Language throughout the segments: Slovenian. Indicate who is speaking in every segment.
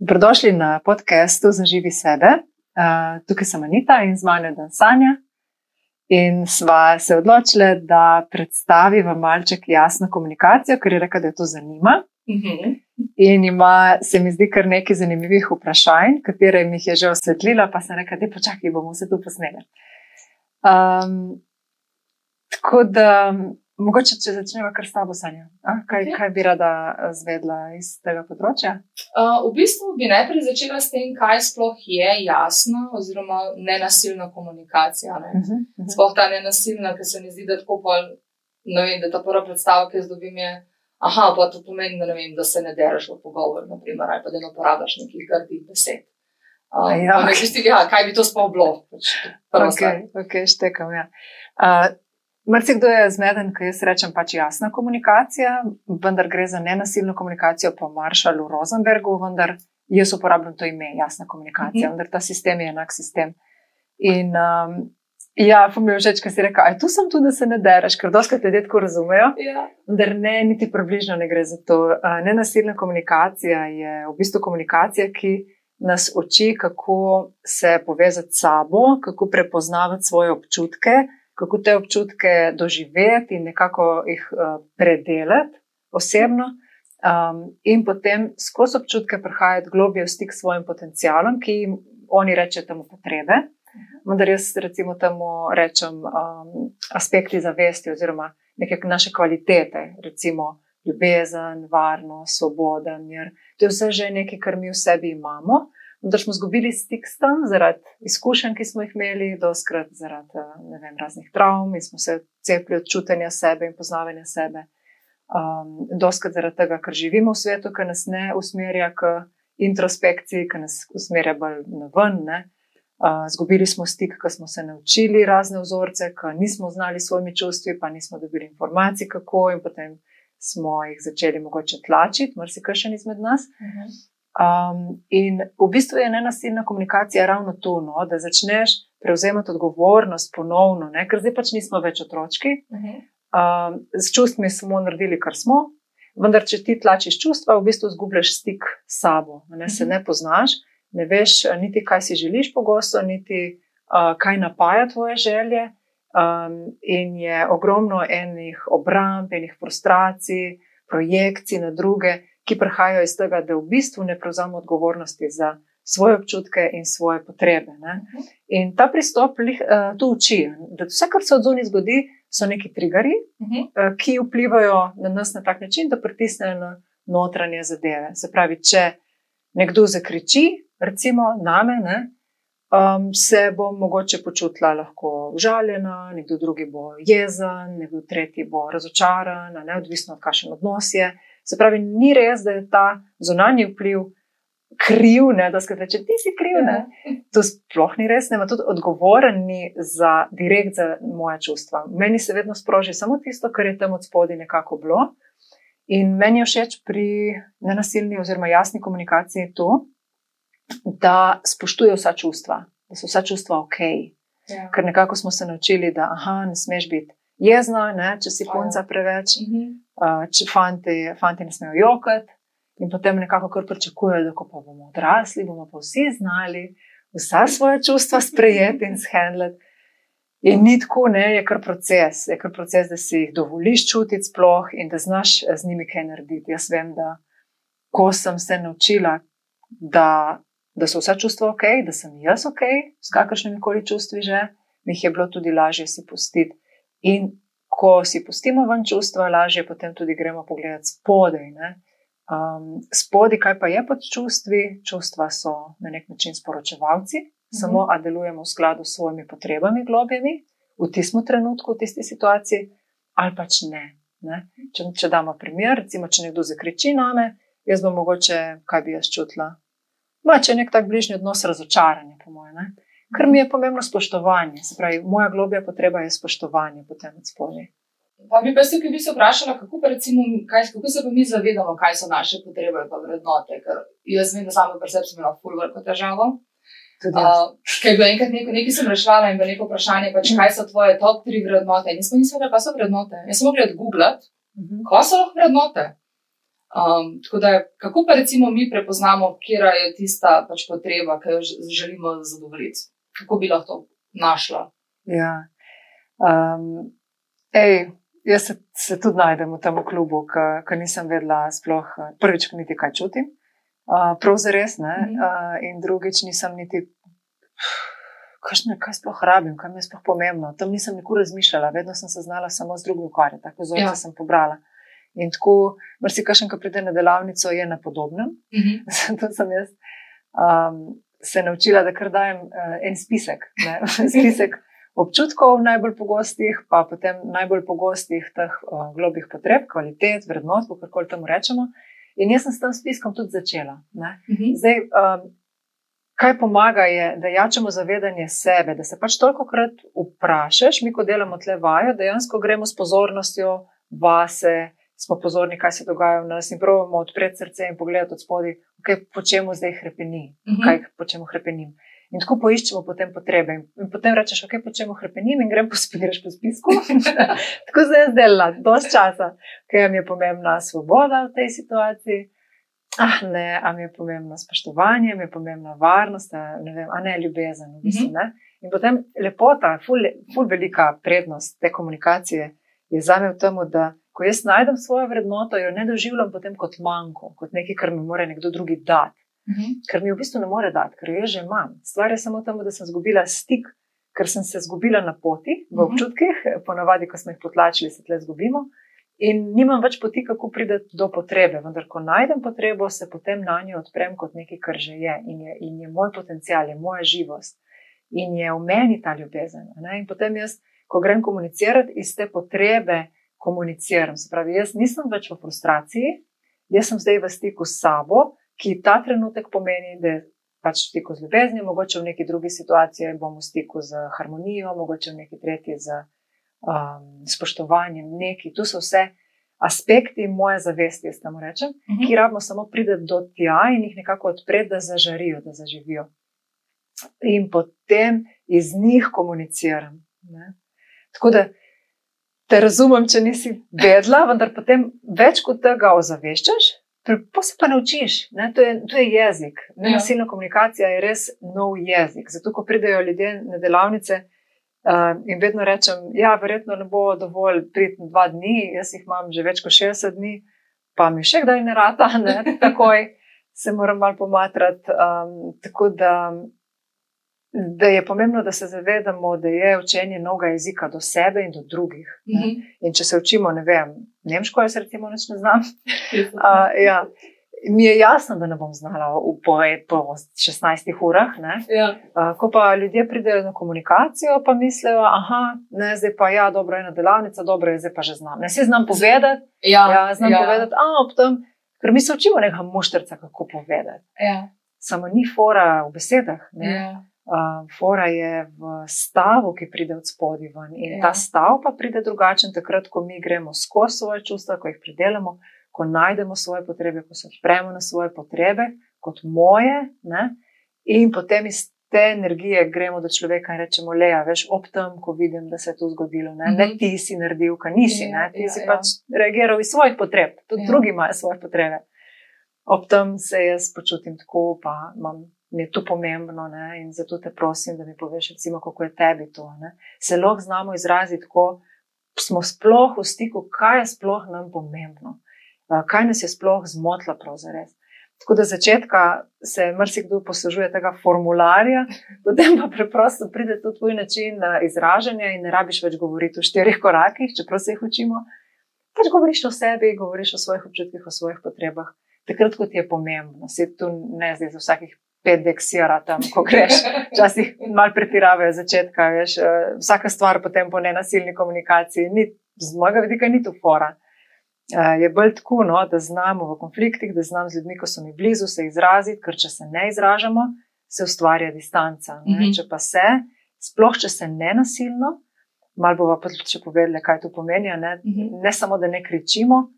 Speaker 1: Dobrodošli na podkastu Zaživi sebe. Uh, tukaj sem Anita in z mano je Dan Sanja. In sva se odločili, da predstaviva malček jasno komunikacijo, ker je rekel, da je to zanima. Uh
Speaker 2: Mhm.
Speaker 1: -huh. In ima, se mi zdi, kar nekaj zanimivih vprašanj, katere mi jih je že osvetlila, pa sem rekel, da počakaj, bomo vse to posneli. Um, tako da, mogoče, če začnemo kar s tabo, Sanja. A, kaj,
Speaker 2: Ok.
Speaker 1: kaj bi rada eh, zvedla iz tega področja?
Speaker 2: Uh, v bistvu bi najprej začela s tem, kaj sploh je jasno, oziroma nenasilna komunikacija. Ne?
Speaker 1: Uh -huh.
Speaker 2: Sploh ta nenasilna, ker se mi zdi, da tako pol, ne vem, da ta prva predstava, ki jo dobim, je. Aha, pa to pomeni, da, vem, da se ne dereš v pogovor, naprimer, ali pa da ne uporabljaš nekih grdih besed. Um,
Speaker 1: ja, ok.
Speaker 2: okay. ja, kaj bi to sploh bilo? Pač prva stvar.
Speaker 1: Ok, okay štekam. Ja. Uh, Mrzikdo je zmeden, ko jaz rečem pač jasna komunikacija, vendar gre za nenasilno komunikacijo po Marshallu Rosenbergu, vendar jaz uporabljam to ime, jasna komunikacija,
Speaker 2: Mhm.
Speaker 1: vendar ta sistem je enak sistem. In um, ja, pa mi je všeč, ker si rekel, aj tu sem tu, da se ne dereš, ker doskrat ljudje tako razumejo,
Speaker 2: Ja.
Speaker 1: vendar ne, niti približno ne gre za to. Uh, nenasilna komunikacija je v bistvu komunikacija, ki nas uči, kako se povezati s sabo, kako prepoznavati svoje občutke, kako te občutke doživeti in nekako jih uh, predelati osebno. Um, in potem skozi občutke prihajati globje v stik s svojim potencialom, ki jim oni rečejo temu potrebe. Vendar jaz recimo temu rečem um, aspekti zavesti oziroma neke naše kvalitete, recimo ljubezen, varnost, svoboda, mir. To je vse že nekaj, kar mi v sebi imamo. Vendar smo izgubili stik s tem zaradi izkušenj, ki smo jih imeli, doskrat zaradi eh, vem, raznih travm in smo se cepili od čutenja sebe in poznavanja sebe. Um, doskrat zaradi tega, ker živimo v svetu, ki nas ne usmerja k introspekciji, ki nas usmerja bolj na ven. Ne? Uh, zgubili smo stik, ko smo se naučili razne vzorce, ko nismo znali svojimi čustvi, pa nismo dobili informacij, kako, in potem smo jih začeli mogoče tlačiti, marsikaj izmed nas. Um, in v bistvu je nenasilna komunikacija ravno to, no, da začneš prevzemati odgovornost ponovno, ne? ker zdaj pač nismo več otročki. Um, s čustmi smo naredili, kar smo, vendar, če ti tlačiš čustva, v bistvu izgubljaš stik s sabo, ne? se
Speaker 2: Mhm.
Speaker 1: ne poznaš, ne veš niti, kaj si želiš pogosto, niti uh, kaj napaja tvoje želje. Um, in je ogromno enih obramb, enih frustracij, projekcij na druge, ki prihajajo iz tega, da v bistvu ne prevzamemo odgovornosti za svoje občutke in svoje potrebe. Ne?
Speaker 2: Mhm.
Speaker 1: In ta pristop lih, uh, tu uči, da vse, kar se od zunaj zgodi, so neki triggeri, uh, ki vplivajo na nas na tak način, da pritisnejo na notranje zadeve. Se pravi, če nekdo zakriči, recimo name, ne, um, se bom mogoče počutila lahko užaljena, nekdo drugi bo jezen, nekdo tretji bo razočaran, neodvisno od kakšen odnos je. Se pravi, ni res, da je ta zunanji vpliv kriv, ne, da skratka, če ti si kriv, ne, to sploh ni res, ne, ima tudi odgovoren ni za direkt za moje čustva. Meni se vedno sproži samo tisto, kar je tam od spodaj nekako bilo. In meni je všeč pri nenasilni oziroma jasni komunikaciji to, da spoštuje vsa čustva, da so vsa čustva ok.
Speaker 2: Ja.
Speaker 1: Ker nekako smo se naučili, da aha, ne smeš biti jezna, ne, če si punca preveč,
Speaker 2: Mhm.
Speaker 1: Uh, če fanti, fanti ne smejo jokati. In potem nekako kar pričakujejo, da ko pa bomo odrasli, bomo pa vsi znali vsa svoje čustva sprejeti in shendlati. In ni tako, ne, je kar proces, je kar proces, da si jih dovoliš čutiti sploh in da znaš eh, z njimi kaj narediti. Jaz vem, da ko sem se naučila, da, da so vsa čustva ok, da sem jaz ok, s kakršnimi koli čustvi že, mi jih je bilo tudi lažje si pustiti. In ko si pustimo ven čustva, lažje potem tudi gremo pogledati spodaj. Ne? Um, spodaj, kaj pa je pod čustvi? Čustva so na nek način sporočevalci, mm -hmm. samo a delujemo v skladu s svojimi potrebami, globjemi, v tistem trenutku, v tisti situaciji, ali pač ne. ne? Če, če damo primer, recimo, če nekdo zakriči name, jaz bom mogoče, kaj bi jaz čutila. Ma, če je nek tak bližnji odnos, razočaranje, po mojem. Ker mi je pomembno spoštovanje, se pravi, moja globja potreba je spoštovanje potem od spodaj.
Speaker 2: Pa bi pa se, se vprašala, kako, recimo, kaj, kako se pa mi zavedamo, kaj so naše potrebe in vrednote. Ker jaz vem, da sama pri sebi sem imela ful veliko težavo.
Speaker 1: Tudi.
Speaker 2: Uh, ker je bilo enkrat neko, nekaj sem rešila in bilo neko vprašanje, pač, kaj so tvoje top tri vrednote. Nismo vedeli, kaj so vrednote. Jaz sem mogla googlati,
Speaker 1: Mhm.
Speaker 2: kaj so lahko vrednote. Um, tako da, kako pa recimo mi prepoznamo, kje je tista pač potreba, ki jo želimo zadovoljiti? Kako bi lahko našla?
Speaker 1: Ja. Um, ej, jaz se, se tudi najdem v tem klubu, ker nisem vedela, sploh prvič, ki niti kaj čutim. Uh, prav za res, mm -hmm. uh, in drugič nisem niti. Kaj, kaj sploh rabim, kaj mi je sploh pomembno. Tam nisem nikoli razmišljala, vedno sem se znala samo z drugim ukvarjati, tako zelo ja. sem pobrala. In tako, marsikaj, ki pride na delavnico, je na podobnem. Mm -hmm. Zato sem jaz um, se naučila, da kar dajem uh, en spisek. spisek občutkov najbolj pogostih, pa potem najbolj pogostih teh uh, globih potreb, kvalitet, vrednot, kako koli temu rečemo. In jaz sem s tem spiskom tudi začela. Mm -hmm. Zdaj, um, kaj pomaga, je, da jačemo zavedanje sebe, da se pač toliko krat vprašaš, mi, ko delamo tle vajo, dejansko gremo s pozornostjo vase smo pozorni, kaj se dogaja v nas in pravimo odpreti srce in pogledati od spodaj, okay, po čemu zdaj hrepeni, uh mhm. -huh. kaj po čemu hrepenim. In tako poiščemo potem potrebe. In potem rečeš, ok, po čemu hrepenim in grem pospiraš po spisku. tako zdaj je zdela, dosti časa, ker mi je pomembna svoboda v tej situaciji. Ah, ne, a mi je pomembno spoštovanje, mi je pomembna varnost, a ne, vem, a ne ljubezen. V bistvu, ne? In potem lepota, ful, ful velika prednost te komunikacije je za me v tem, da ko jaz najdem svojo vrednoto, jo ne doživljam potem kot manjko, kot nekaj, kar mi mora nekdo drugi dati. Uh mhm. -huh. Ker mi v bistvu ne more dati, ker jo že imam. Stvar je samo tam, da sem izgubila stik, ker sem se izgubila na poti, v mhm. občutkih, uh -huh. ponavadi, ko smo jih potlačili, se tle izgubimo. In nimam več poti, kako priti do potrebe. Vendar, ko najdem potrebo, se potem na njo odprem kot nekaj, kar že je in, je in je moj potencial, je moja živost in je v meni ta ljubezen. In potem jaz, ko grem komunicirati iz te potrebe, komuniciram. Se pravi, jaz nisem več v frustraciji, jaz sem zdaj v stiku s sabo, ki ta trenutek pomeni, da je pač v stiku z ljubeznijo, mogoče v neki drugi situaciji bom v stiku z harmonijo, mogoče v neki tretji z um, spoštovanjem, neki. Tu so vse aspekti moje zavesti, jaz tam rečem, uh mhm. -huh. ki rabimo samo priti do tja in jih nekako odpreti, da zažarijo, da zaživijo. In potem iz njih komuniciram. Ne? Tako da te razumem, če nisi vedela, vendar potem več kot tega ozaveščaš, pa se pa naučiš. To je, to je jezik. Nenasilna ja. komunikacija je res nov jezik. Zato, ko pridejo ljudje na delavnice uh, in vedno rečem, da ja, verjetno ne bo dovolj priti dva dni, jaz jih imam že več kot 60 dni, pa mi še kdaj ne rata, ne? takoj se moram malo pomatrati. Um, tako da da je pomembno, da se zavedamo, da je učenje novega jezika do sebe in do drugih. Mm -hmm. In če se učimo, ne vem, nemško, jaz recimo neč ne znam. uh, ja. Mi je jasno, da ne bom znala v po 16 urah.
Speaker 2: Ja.
Speaker 1: Uh, ko pa ljudje pridejo na komunikacijo, pa mislijo, da je pa ja, dobro, ena delavnica, dobro je, zdaj pa že znam. Ne si znam povedati.
Speaker 2: Ja,
Speaker 1: ja znam ja. povedati, a ob tem, ker mi se učimo nekaj muštrca, kako povedati.
Speaker 2: Ja.
Speaker 1: Samo ni fora v besedah.
Speaker 2: Ja.
Speaker 1: Uh, fora je v stavu, ki pride od spodaj ven. In ja. ta stav pa pride drugačen, takrat, ko mi gremo skozi svoje čustva, ko jih pridelamo, ko najdemo svoje potrebe, ko se odpremo na svoje potrebe, kot moje. Ne? In potem iz te energije gremo do človeka in rečemo: Le, veš, ob tem, ko vidim, da se je to zgodilo. Ne, mm -hmm. ne ti si naredil, kaj nisi, ja, ti ja, si ja. pač reagiral iz svojih potreb, tudi ja. drugi imajo svoje potrebe. Ob tem se jaz počutim tako, pa imam mi je to pomembno ne? in zato te prosim, da mi poveš, recimo, kako je tebi to. Ne? Se lahko znamo izraziti, ko smo sploh v stiku, kaj je sploh nam pomembno, kaj nas je sploh zmotilo pravzaprav. Tako da začetka se marsikdo poslužuje tega formularja, potem pa preprosto pride to tvoj način izražanja in ne rabiš več govoriti v štirih korakih, čeprav se jih učimo. Pač govoriš o sebi, govoriš o svojih občutkih, o svojih potrebah, takrat, ko ti je pomembno. Se tu ne zdaj za vsakih pet deksira tam, ko greš. Včasih malo pretiravajo začetka, veš, eh, vsaka stvar potem po nenasilni komunikaciji. Ni, z mojega vidika ni tu fora. Eh, je bolj tako, no, da znamo v konfliktih, da znam z ljudmi, ko so mi blizu, se izraziti, ker če se ne izražamo, se ustvarja distanca. Mm -hmm. Če pa se, sploh če se ne nasilno, malo bomo pa tudi povedali, kaj to pomeni. Ne? Mm -hmm. ne samo, da ne kričimo,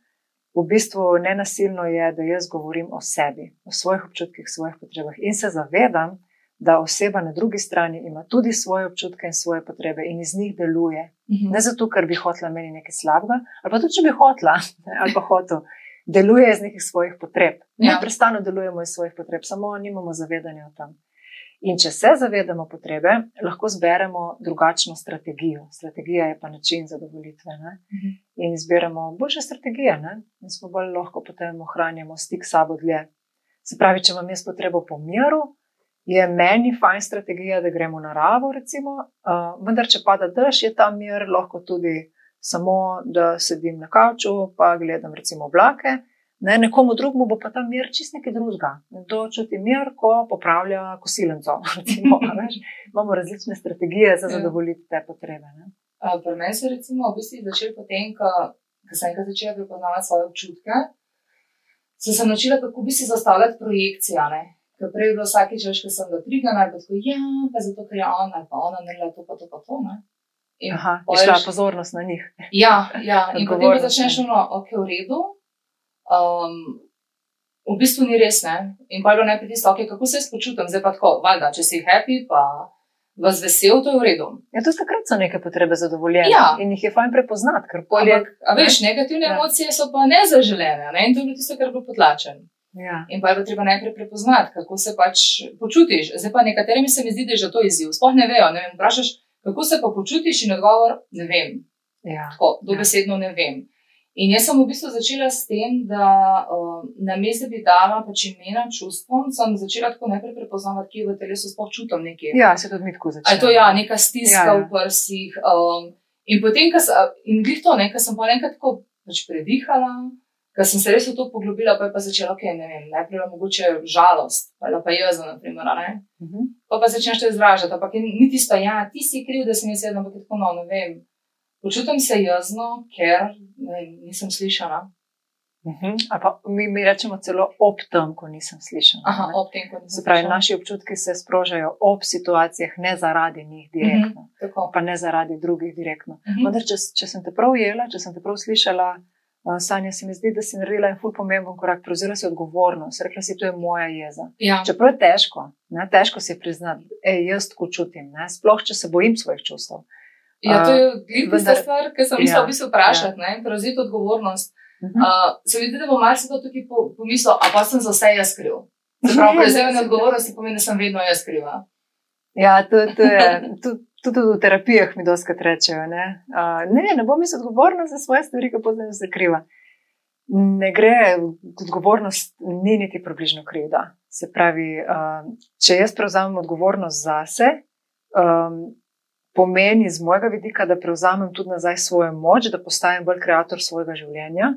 Speaker 1: v bistvu nenasilno je, da jaz govorim o sebi, o svojih občutkih, svojih potrebah in se zavedam, da oseba na drugi strani ima tudi svoje občutke in svoje potrebe in iz njih deluje. Mhm. Ne zato, ker bi hotela meni nekaj slabega, ali pa tudi, če bi hotela ali pa hotel. deluje iz nekih svojih potreb.
Speaker 2: Ja.
Speaker 1: prestano delujemo iz svojih potreb, samo nimamo zavedanja o tem. In če se zavedamo potrebe, lahko zberemo drugačno strategijo. Strategija je pa način zadovolitve. Ne? In izberemo boljše strategije, ne? in smo bolj lahko potem ohranjamo stik s sabo dlje. Se pravi, če imam jaz potrebo po miru, je meni fajn strategija, da gremo v naravo, recimo, uh, vendar če pada dež, je ta mir lahko tudi samo, da sedim na kavču, pa gledam recimo oblake. Ne, nekomu drugemu bo pa ta mir čist nekaj drugega. Nekdo čuti mir, ko popravlja a veš. Imamo različne strategije za
Speaker 2: Ja.
Speaker 1: zadovoljiti te potrebe. Ne?
Speaker 2: Uh, Pri meni so recimo v bistvu začeli potem, ko, ko sem enkrat začela prepoznavati svoje občutke, sem se naučila, kako bi si zastavljati projekcije. a. Ker prej je bilo vsakeč, ko sem bila trigana, da tako, ja, pa zato, ker je ona, pa ona naredila to, pa to, pa to. Ne? In
Speaker 1: Aha,
Speaker 2: pol
Speaker 1: je šla pozornost na njih.
Speaker 2: Ja, ja. in potem začneš
Speaker 1: ne.
Speaker 2: ono, ok, v redu. Um, v bistvu ni res, ne. In pa je bilo najprej tisto, ok, kako se jaz počutim, zdaj pa tako, valjda, če si happy, pa vas vesel, to je v redu.
Speaker 1: Ja, tudi takrat so neke potrebe zadovoljene
Speaker 2: Ja.
Speaker 1: in jih je fajn prepoznati, ker polje.
Speaker 2: Ampak, a veš, negativne
Speaker 1: Ja.
Speaker 2: emocije so pa nezaželene, ne? in to je bilo tisto, kar je bilo potlačen.
Speaker 1: Ja.
Speaker 2: In pa je bilo treba najprej prepoznati, kako se pač počutiš. Zdaj pa nekaterim se mi zdi, da je že to izziv. Sploh ne vejo, ne vem, vprašaš, kako se pa počutiš in odgovor, ne vem,
Speaker 1: Ja.
Speaker 2: tako, dobesedno ne vem. In jaz sem v bistvu začela s tem, da uh, na mestu bi dala pač imena čustvom, sem začela tako najprej prepoznavati, kje v telesu sploh čutim nekaj.
Speaker 1: ja, se tudi mi tako začne.
Speaker 2: A je to ja, neka stiska
Speaker 1: Ja,
Speaker 2: ja, v prsih. Um, in potem, sem, in glih to, ne, sem pa enkrat tako pač predihala, ko sem se res v to poglobila, pa je pa začela, ok, ne vem, najprej je mogoče žalost, ali pa jezo, na primer, a ne.
Speaker 1: Mhm.
Speaker 2: Pa pa začneš to izražati, ampak je ni tisto, ja, ti si kriv, da sem jaz jedla, ampak je tako, no, ne vem. Počutim se jazno, ker ne, vem, nisem slišana.
Speaker 1: Mhm. Ali pa mi, mi rečemo celo ob tem, ko nisem slišala.
Speaker 2: Aha,
Speaker 1: ne.
Speaker 2: ob tem, ko nisem
Speaker 1: Se pravi,
Speaker 2: slišana.
Speaker 1: naši občutki se sprožajo ob situacijah, ne zaradi njih direktno,
Speaker 2: Tako.
Speaker 1: pa ne zaradi drugih direktno.
Speaker 2: Mhm.
Speaker 1: Vendar, če, če sem te prav ujela, če sem te prav slišala, uh, Sanja, se mi zdi, da si naredila en ful pomemben korak, prevzela si odgovornost, rekla si, to je moja jeza.
Speaker 2: Ja,
Speaker 1: Čeprav je težko, ne, težko si priznati, ej, jaz tako čutim, ne, sploh če se bojim svojih čustev.
Speaker 2: Ja, to je glih tista stvar, ki sem
Speaker 1: ja,
Speaker 2: mislila v bistvu vprašati, ne, prevzeti odgovornost.
Speaker 1: Mhm.
Speaker 2: Uh, se mi zdi, da bo marsikdo tukaj po, pomislil, a pa sem za vse jaz kriv.
Speaker 1: Ne,
Speaker 2: prevzemanje odgovornosti pomeni, da sem vedno jaz kriva.
Speaker 1: Ja, to, to je tu- tudi v terapijah mi doskrat rečejo. Ne? Uh, ne, ne bom jaz odgovorna za svoje stvari, ki potem se kriva. Ne gre, odgovornost ni niti približno krivda. Se pravi, uh, če jaz prevzamem odgovornost zase, um, pomeni z mojega vidika, da prevzamem tudi nazaj svojo moč, da postanem bolj ustvarjalec svojega življenja.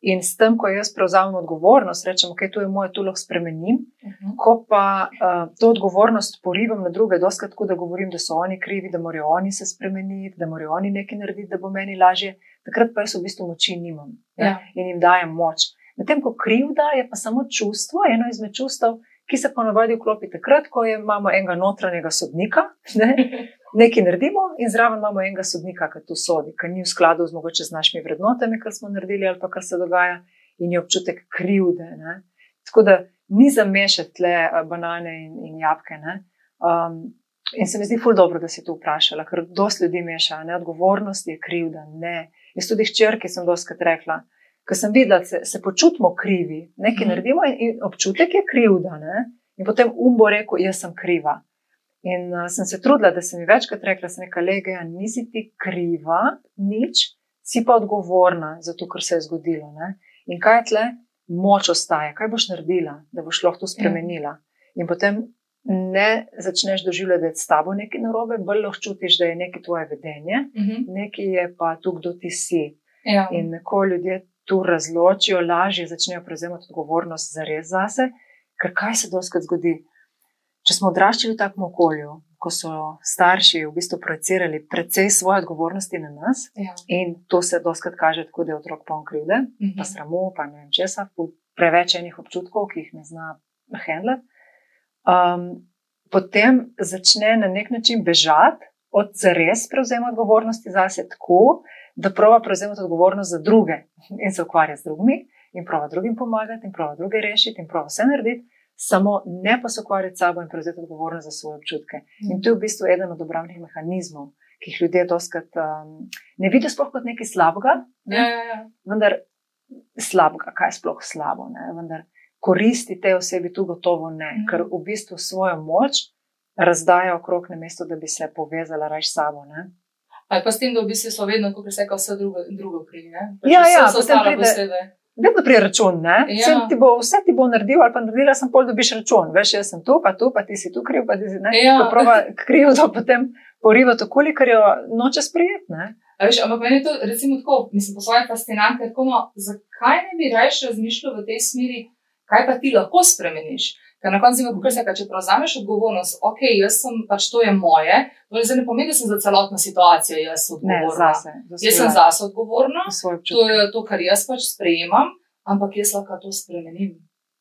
Speaker 1: In s tem, ko jaz prevzamem odgovornost, rečem, ok, to je moje, tu lahko spremenim,
Speaker 2: Mhm.
Speaker 1: Ko pa uh, to odgovornost poribam na druge, doskrat tako, da govorim, da so oni krivi, da morajo oni se spremeniti, da morajo oni nekaj narediti, da bo meni lažje, takrat pa jaz v bistvu moči nimam ja.
Speaker 2: Ja.
Speaker 1: in jim dajem moč. Medtem ko krivda je pa samo čustvo, eno izmed čustev, ki se ponavadi vklopi takrat, ko imamo enega notranjega sodnika, ne? nekaj naredimo in zraven imamo enega sodnika, ki to sodi, ki ni v skladu z mogoče z našimi vrednotami, kar smo naredili ali pa kar se dogaja in je občutek krivde. Ne? Tako da ni zamešati tle eh, banane in, in jabke. ne. Um, in se mi zdi ful dobro, da si to vprašala, ker dosti ljudi meša, ne, odgovornost je krivda. Ne. Jaz tudi hčerki sem doskrat rekla, ker sem videla, se, se počutimo krivi, nekaj
Speaker 2: Mhm.
Speaker 1: naredimo in, in občutek je krivda. Ne. In potem um bo rekel, jaz sem kriva. In uh, sem se trudila, da sem mi večkrat rekla, sem rekla, lega, nisi ti kriva, nič, si pa odgovorna za to, kar se je zgodilo. Ne. In kaj je tle? Moč ostaja, kaj boš naredila, da boš lahko to spremenila. In potem ne začneš doživljati, da je s tabo nekaj narobe, bolj lahko čutiš, da je nekaj tvoje vedenje,
Speaker 2: Mhm.
Speaker 1: nekaj je pa tu, kdo ti si.
Speaker 2: Ja.
Speaker 1: In ko ljudje tu razločijo, lažje začnejo prevzemati odgovornost za res zase. Ker kaj se doskrat zgodi? Če smo odraščali v takem okolju, ko so starši v bistvu projicirali precej svoje odgovornosti na nas,
Speaker 2: Ja.
Speaker 1: in to se doskrat kaže tako, da je otrok poln krivde,
Speaker 2: Mhm.
Speaker 1: pa sramu, pa ne vem česa, preveč enih občutkov, ki jih ne zna handlati. Um, potem začne na nek način bežati od zares prevzema odgovornosti zase tako, da prova prevzemati odgovornost za druge in se ukvarja z drugimi, in prova drugim pomagati, in prova druge rešiti, in prova vse narediti, samo ne pa se ukvarjati s sabo in prevzeti odgovornost za svoje občutke. In to je v bistvu eden od obravnih mehanizmov, ki jih ljudje doskrat um, ne vidijo sploh kot nekaj slabega, ne?
Speaker 2: Ja, ja, ja.
Speaker 1: vendar slabega, kaj je sploh slabo. Ne? Vendar koristi tej osebi tu gotovo ne, mm. ker v bistvu svojo moč razdaja okrog, namesto da bi se povezala raje s sabo. Ne?
Speaker 2: Ali pa s tem, da v bistvu so vedno, ko se vse drugo, drugo krivi.
Speaker 1: Pač ja, ja, so ostale posebej. Vedno pri račun, ja. vse, ti bo, vse ti bo naredil, ali pa naredila sem pol, da biš račun. Veš, jaz sem tu, pa tu, pa ti si tu kriv, pa ti si ne. Ja. Prava kriv, da potem poriva to, koliko jo noče sprijeti.
Speaker 2: Ampak meni je to, recimo, tako, mislim, po svoje fascinantno, tako, no, zakaj ne bi raje razmišljal v tej smeri, kaj pa ti lahko spremeniš? Ker na koncu ima se, če prevzameš odgovornost, ok, jaz sem pač to je moje, to ne pomeni, da sem za celotno situacijo jaz odgovorna. Ne, zase, za jaz sem zase odgovorna, to je to, kar jaz pač sprejemam, ampak jaz lahko to spremenim.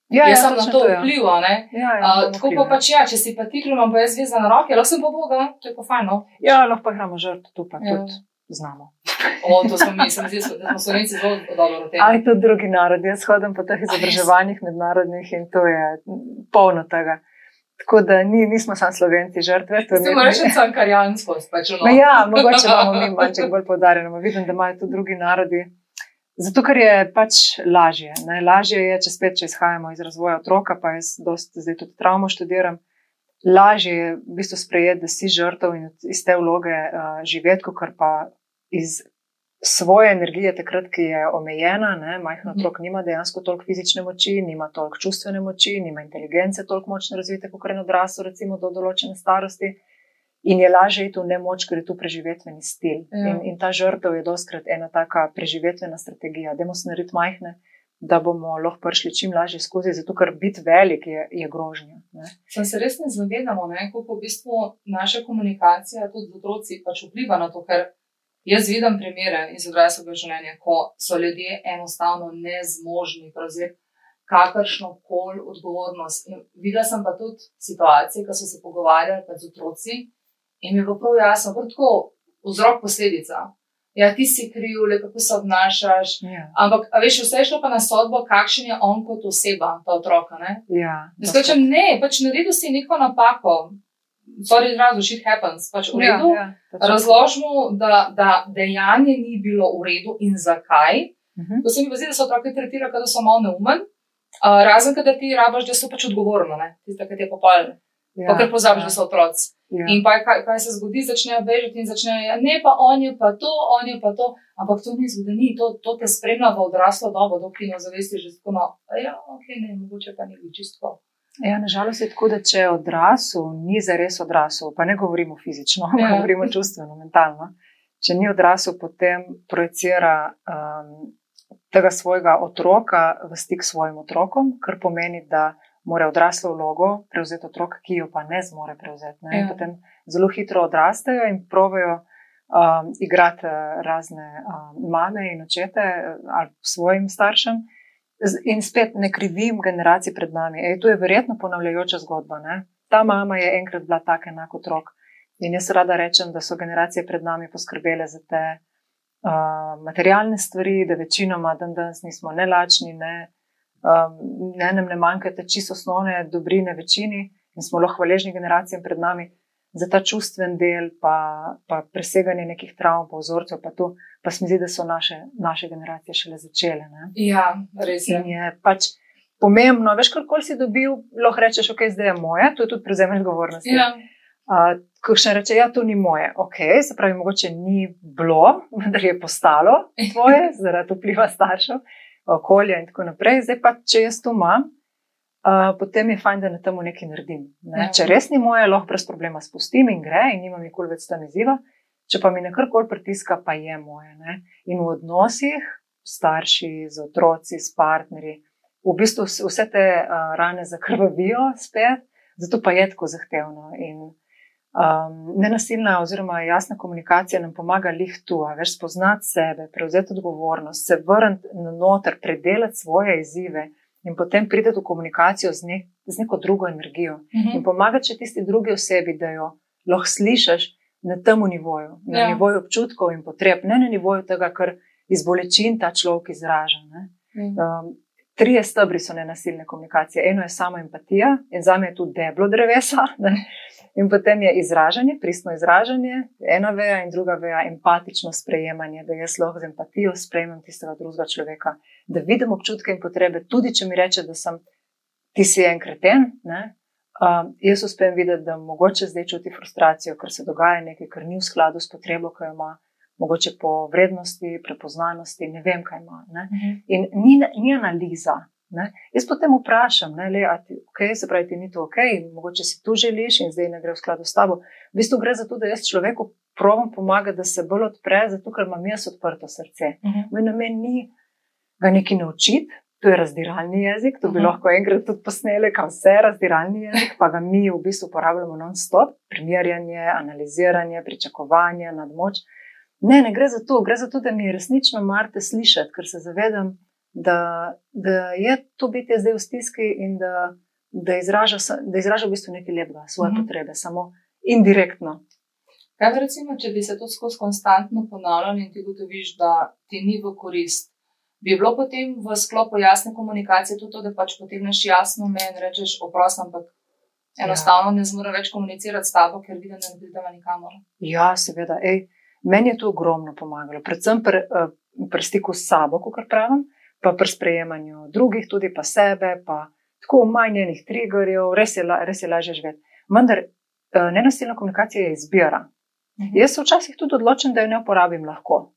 Speaker 2: Ja, jaz ja, sem na to ja. vplival. Ja, ja, tako pa pač ja, če si pa ti, imam pa jaz vezan na roke, lahko sem pa Boga, to je pa fajno.
Speaker 1: Ja, lahko pa gremo žrtvo tu pa ja. tudi znamo.
Speaker 2: O, to smo mi, sem zdi, da smo slovenci zelo dobro razumeli.
Speaker 1: Ali tudi drugi narodi. Jaz hodim po teh izobraževanjih mednarodnih in to je polno tega. Tako da ni, nismo samo slovenci žrtve.
Speaker 2: Smo reči, da je karjansko. Pač
Speaker 1: no. Ja, mogoče imamo mi malce bolj podarjeno. Vidim, da imajo tudi drugi narodi. Zato, ker je pač lažje. Ne? Lažje je, če spet, če izhajamo iz razvoja otroka, pa jaz dosti zdaj tudi travmo študiram. Lažje je v bistvu sprejeti, da si žrtev in iz te vloge uh, živeti, kot pa iz svoje energije, takrat, ki je omejena, ne, majhen mhm. otrok nima dejansko toliko fizične moči, nima toliko čustvene moči, nima inteligence toliko močno razvite, kot je odrasel, recimo do določene starosti. In je lažje iti v nemoč, ker je tu preživetveni stil. Ja. In, in ta žrtev je doskrat ena taka preživetvena strategija. Demo se narediti majhne, da bomo lahko prišli čim lažje skozi, zato ker biti velik je, je grožnja.
Speaker 2: Sem se res ne zavedamo, kako v bistvu naša komunikacija tudi z otroci pač vpliva na to, ker Jaz vidim primere iz odraslega življenja, ko so ljudje enostavno nezmožni prevzeti kakršno koli odgovornost. In videla sem pa tudi situacije, ko so se pogovarjali z otroci in mi je bilo prav jasno, da je to vzrok posledica. Ja, ti si kriv, le kako se obnašaš. Ja. Ampak, veš, vse šlo pa na sodbo, kakšen je on kot oseba, ta otrok.
Speaker 1: Ja,
Speaker 2: Skočem, ne, pač naredil si neko napako, sorry, izrazu, shit happens, pač v ja, redu. Ja, ja, Razložimo, da, da dejanje ni bilo v redu in zakaj. Uh mhm. -huh. To se mi zdi, da so otroci tretirali, da so malo neumen. Uh, razen, kadar ti rabaš, da so pač odgovorni, tiste, ki ti popolni. Ja, pa ker pozabiš, ja. da so otroci. Ja. In pa kaj, kaj se zgodi, začnejo bežati in začnejo, ja, ne pa on je pa to, on je pa to. Ampak to ni zgodilo, to, to te spremlja v odraslo dobo, dokler ne zavesti že tako malo. Ja, ok, ne, mogoče pa ni čisto.
Speaker 1: Ja, nažalost je tako, da če je odrasel, ni zares odrasel, pa ne govorimo fizično, ja. govorimo čustveno, mentalno. Če ni odrasel, potem projicira um, tega svojega otroka v stik s svojim otrokom, kar pomeni, da mora odraslo vlogo prevzeti otrok, ki jo pa ne zmore prevzeti. Ne? Ja. Potem zelo hitro odrastejo in provajo um, igrati razne um, mame in očete ali svojim staršem. In spet ne krivim generacij pred nami. Ej, to je verjetno ponavljajoča zgodba. Ne? Ta mama je enkrat bila tako enak otrok. In jaz rada rečem, da so generacije pred nami poskrbele za te uh, materialne stvari, da večinoma dan danes nismo ne lačni, ne, um, ne nam ne manjkate čisto osnovne dobrine večini in smo lahko hvaležni generacijam pred nami za ta čustven del, pa, pa preseganje nekih travm, pa vzorcev, pa to, pa se mi zdi, da so naše, naše generacije šele začele. Ne?
Speaker 2: Ja, res je.
Speaker 1: In je pač pomembno, veš, kako si dobil, lahko rečeš, ok, zdaj je moje, to je tudi prevzemanje odgovornosti.
Speaker 2: Ja.
Speaker 1: Uh, ko še reče, ja, to ni moje, ok, se pravi, mogoče ni bilo, vendar je postalo tvoje, zaradi vpliva staršev, okolja in tako naprej. Zdaj pa, če jaz to imam, potem je fajn, da na tem nekaj naredim. Ne? Ja. Če res ni moje, lahko brez problema spustim in gre in nimam nikoli več tam izziva. Če pa mi nekaj koli pritiska, pa je moje. Ne? In v odnosih starši, z otroci, s partnerji, v bistvu vse te uh, rane zakrvavijo spet, zato pa je tako zahtevno. In um, nenasilna oziroma jasna komunikacija nam pomaga lih tu, več spoznati sebe, prevzeti odgovornost, se vrniti na noter, predelati svoje izzive in potem pride v komunikacijo z, ne, z neko drugo energijo uh mhm. -huh. in pomaga, če tisti drugi osebi, da jo lahko slišiš na tem nivoju, na ja. nivoju občutkov in potreb, ne na nivoju tega, kar iz bolečin ta človek izraža. Uh -huh. um, trije stebri so nenasilne komunikacije. Eno je samo empatija in za me je tu deblo drevesa. Ne? In potem je izražanje, pristno izražanje, ena veja in druga veja, empatično sprejemanje, da jaz lahko z empatijo sprejmem tistega drugega človeka da vidim občutke in potrebe, tudi če mi reče, da sem ti si en kreten. Ne? Um, jaz uspem videti, da mogoče zdaj čuti frustracijo, ker se dogaja nekaj, kar ni v skladu s potrebo, ki jo ima, mogoče po vrednosti, prepoznanosti, ne vem, kaj ima. Ne? Mhm. In ni, ni analiza. Ne? Jaz potem vprašam, ne, le, ti, okay, se pravi, ti ni to ok, mogoče si tu želiš in zdaj ne gre v skladu s tabo. V bistvu gre za to, da jaz človeku provam pomagati, da se bolj odpre, zato ker imam jaz odprto srce. Uh -huh. Moj namen ni ga nekaj naučiti, To je razdiralni jezik, to bi uh -huh. lahko enkrat tudi posneli, kaj vse je razdiralni jezik, pa ga mi v bistvu uporabljamo non-stop, primerjanje, analiziranje, pričakovanje, nadmoč. Ne, ne gre za to, gre za to, da mi resnično marte slišati, ker se zavedam, da, da je to biti zdaj v stiski in da, da, izraža, da izraža v bistvu nekaj lepega, svoje uh -huh. potrebe, samo indirektno.
Speaker 2: Kaj recimo, če bi se to skozi konstantno ponavljalo in ti gotoviš, da ti ni v korist? Bi bilo potem v sklopu jasne komunikacije tudi to, da pač potem neš jasno me in rečeš, oprosti, ampak enostavno ja. ne zmore več komunicirati s tabo, ker vidim, da ne pridemo nikamor.
Speaker 1: Ja, seveda. Ej, meni je to ogromno pomagalo, predvsem pri pr, eh, pr stiku s sabo, kot pravim, pa pri sprejemanju drugih, tudi pa sebe, pa tako umanjenih triggerjev, res je, res je lažje živeti. Vendar eh, nenasilna komunikacija je izbira. Mhm. Jaz se včasih tudi odločim, da jo ne uporabim lahko.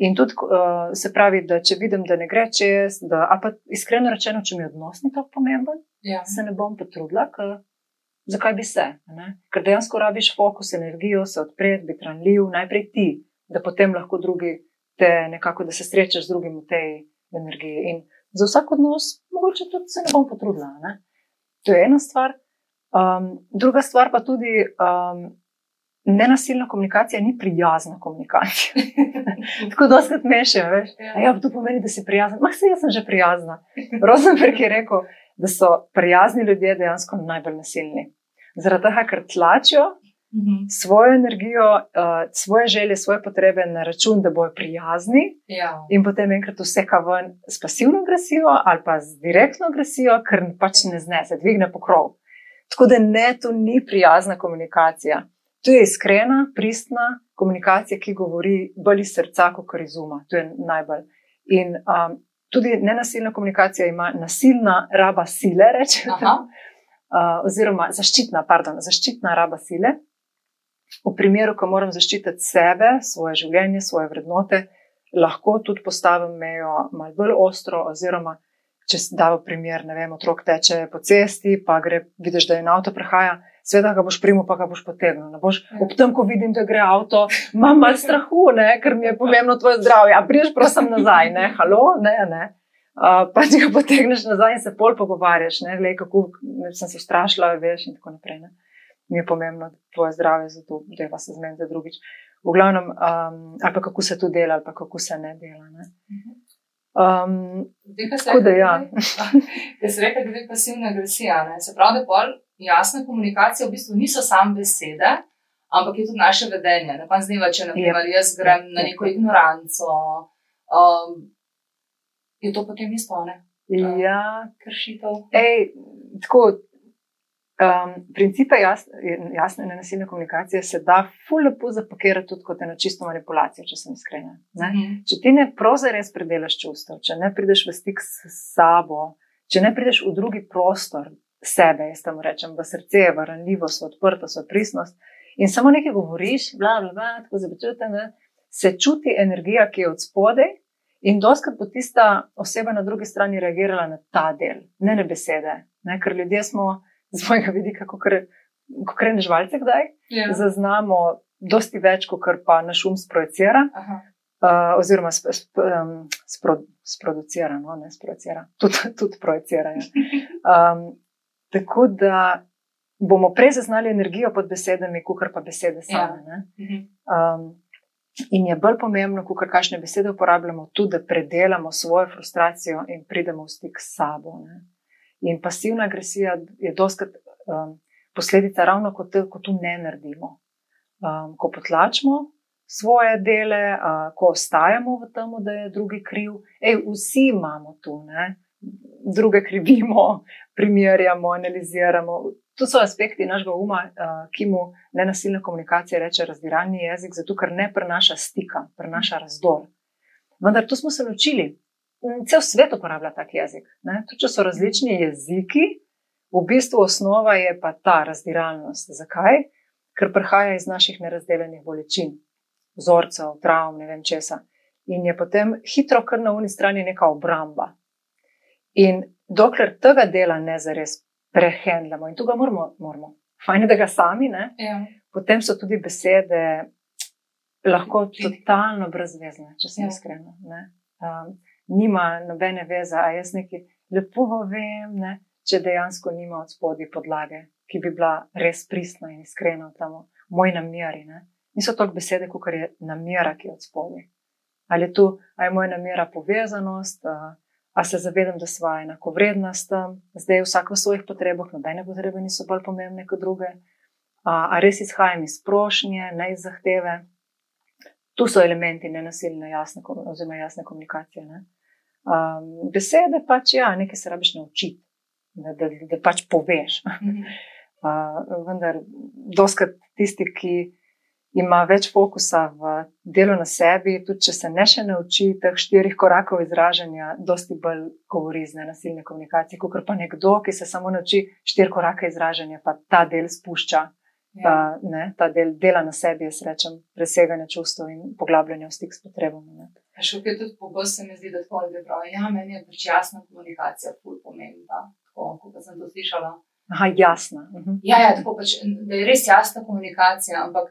Speaker 1: In tudi uh, se pravi, da če vidim, da ne gre čez, da, a pa iskreno rečeno, če mi je odnos ni tako pomemben, ja. se ne bom potrudila, ker, zakaj bi se? Ne? Ker dejansko rabiš fokus, energijo, se odpreti, biti ranljiv, najprej ti, da potem lahko drugi te nekako, da se srečaš z drugim v tej energiji. In za vsak odnos, mogoče tudi se ne bom potrudila. Ne? To je ena stvar. Um, druga stvar pa tudi. Um, Nenasilna komunikacija ni prijazna komunikacija. Tako da se mešajo, veš. Ja. ja, to pomeni, da si prijazen. Mah se jaz sem že prijazna. Rosenberg je rekel, da so prijazni ljudje dejansko najbolj nasilni. Zaradi tega, ker tlačijo mhm. svojo energijo, uh, svoje želje, svoje potrebe na račun, da bojo prijazni, ja. in potem enkrat vseka ven s pasivno agresijo ali pa z direktno agresijo, ker pač ne znese, dvigne pokrov. Tako da ne, to ni prijazna komunikacija. To je iskrena, pristna komunikacija, ki govori bolj iz srca, kot iz uma. To je najbolj. In um, tudi nenasilna komunikacija ima nasilna raba sile, rečemo. Uh, oziroma, zaščitna, pardon, zaščitna raba sile. V primeru, ko moram zaščititi sebe, svoje življenje, svoje vrednote, lahko tudi postavim mejo malo bolj ostro, oziroma če se da v primer, ne vem, otrok teče po cesti, pa gre, vidiš, da je na avto prehaja, Sveda ga boš primil, pa ga boš potegnil. Boš, ja. ob tem, ko vidim, da gre avto, imam malo strahu, ne, ker mi je pomembno tvoje zdravje. A priješ prosim nazaj, ne, halo, ne, ne. Uh, pa ti ga potegneš nazaj in se pol pogovarjaš, ne, glej, kako sem se strašila, veš in tako naprej. Ne. Mi je pomembno tvoje zdravje, zato da vas zmen za drugič. V glavnem, um, ali pa kako se to dela, ali pa kako se ne dela. Ne. Um,
Speaker 2: tako da, ja. Jaz rekel, da je pasivna agresija. Ne. Se pravi, da pol jasna komunikacija v bistvu niso samo besede, ampak je tudi naše vedenje. Ne pa zdaj, če naprimer, ja. jaz grem na neko ignoranco, um, je to potem isto, ne?
Speaker 1: Ja, kršitev. Ej, tako, um, principe jasne, jasne nenasilne komunikacije se da ful lepo zapakirati tudi kot eno čisto manipulacijo, če sem iskrena. Mm. Če ti ne proza res predelaš čustev, če ne prideš v stik s sabo, če ne prideš v drugi prostor, sebe, jaz tam rečem, v srce, v ranljivost, v odprtost, v pristnost. In samo nekaj govoriš, bla, bla, bla, tako započutim, da se čuti energija, ki je od spodaj, in doskrat bo tista oseba na drugi strani reagirala na ta del, ne na besede. Ne? Ker ljudje smo z mojega vidika, kot krene žvalce, kdaj ja. zaznamo dosti več, kot pa naš um sprojecira. Uh, oziroma, sp, sp, um, spro, sproducira, no, ne sproducira, tudi, tudi projicira. Um, Tako da bomo prej zaznali energijo pod besedami, kot pa besede same. Ja. Mhm. Um, in je bolj pomembno, kot kakšne besede uporabljamo, tudi da predelamo svojo frustracijo in pridemo v stik s sabo. Ne? In pasivna agresija je doskrat um, posledica ravno kot, ko tu ne naredimo. Um, ko potlačimo svoje dele, uh, ko ostajamo v tem, da je drugi kriv, Ej, vsi imamo tu. Ne? Druge krivimo, primerjamo, analiziramo. To so aspekti našega uma, ki mu nenasilna komunikacija reče razdiralni jezik, zato ker ne prenaša stika, prenaša razdor. Vendar to smo se naučili. cel svet uporablja tak jezik. Tudi če so različni jeziki, v bistvu osnova je pa ta razdiralnost. Zakaj? Ker prihaja iz naših nerazdeljenih bolečin, vzorcev, travm, ne vem česa. In je potem hitro, kar na uni strani, neka obramba. In dokler tega dela ne zares prehendlamo, in tu ga moramo, moramo. fajn, da ga sami,
Speaker 2: ja.
Speaker 1: potem so tudi besede lahko totalno brezvezne, če sem ja. iskrena. Um, nima nobene veze, a jaz nekaj lepo vem, ne? če dejansko nima od spodaj podlage, ki bi bila res pristna in iskrena v moji nameri. Ne? Niso toliko besede, kot je namera, ki je od spodaj. Ali je tu, ali je moja namera povezanost, ali se zavedam, da smo enako vredna s tem, zdaj vsak v svojih potrebah, nobene potrebe niso bolj pomembne kot druge. Ali res izhajam iz prošnje, ne iz zahteve. Tu so elementi nenasilne, jasne, oziroma jasne komunikacije. Ne? Um, besede pač, ja, nekaj se rabiš naučiti, da, da, da pač poveš. uh, vendar, doskrat tisti, ki ima več fokusa v delu na sebi, tudi če se ne še nauči teh štirih korakov izražanja, dosti bolj govori z nenasilne komunikacije, kot pa nekdo, ki se samo nauči štiri korake izražanja, pa ta del spušča ta, ja. ne, ta del dela na sebi, jaz rečem, preseganje čustev in poglabljanje v stik s potrebami.
Speaker 2: Še kaj tudi pogosto se mi zdi, da tako je prav. Ja, meni je pač jasna komunikacija, ful pomembna, tako kot sem to slišala.
Speaker 1: Aha, jasna. Uh
Speaker 2: -huh. Ja, ja tako pač, da je res jasna komunikacija, ampak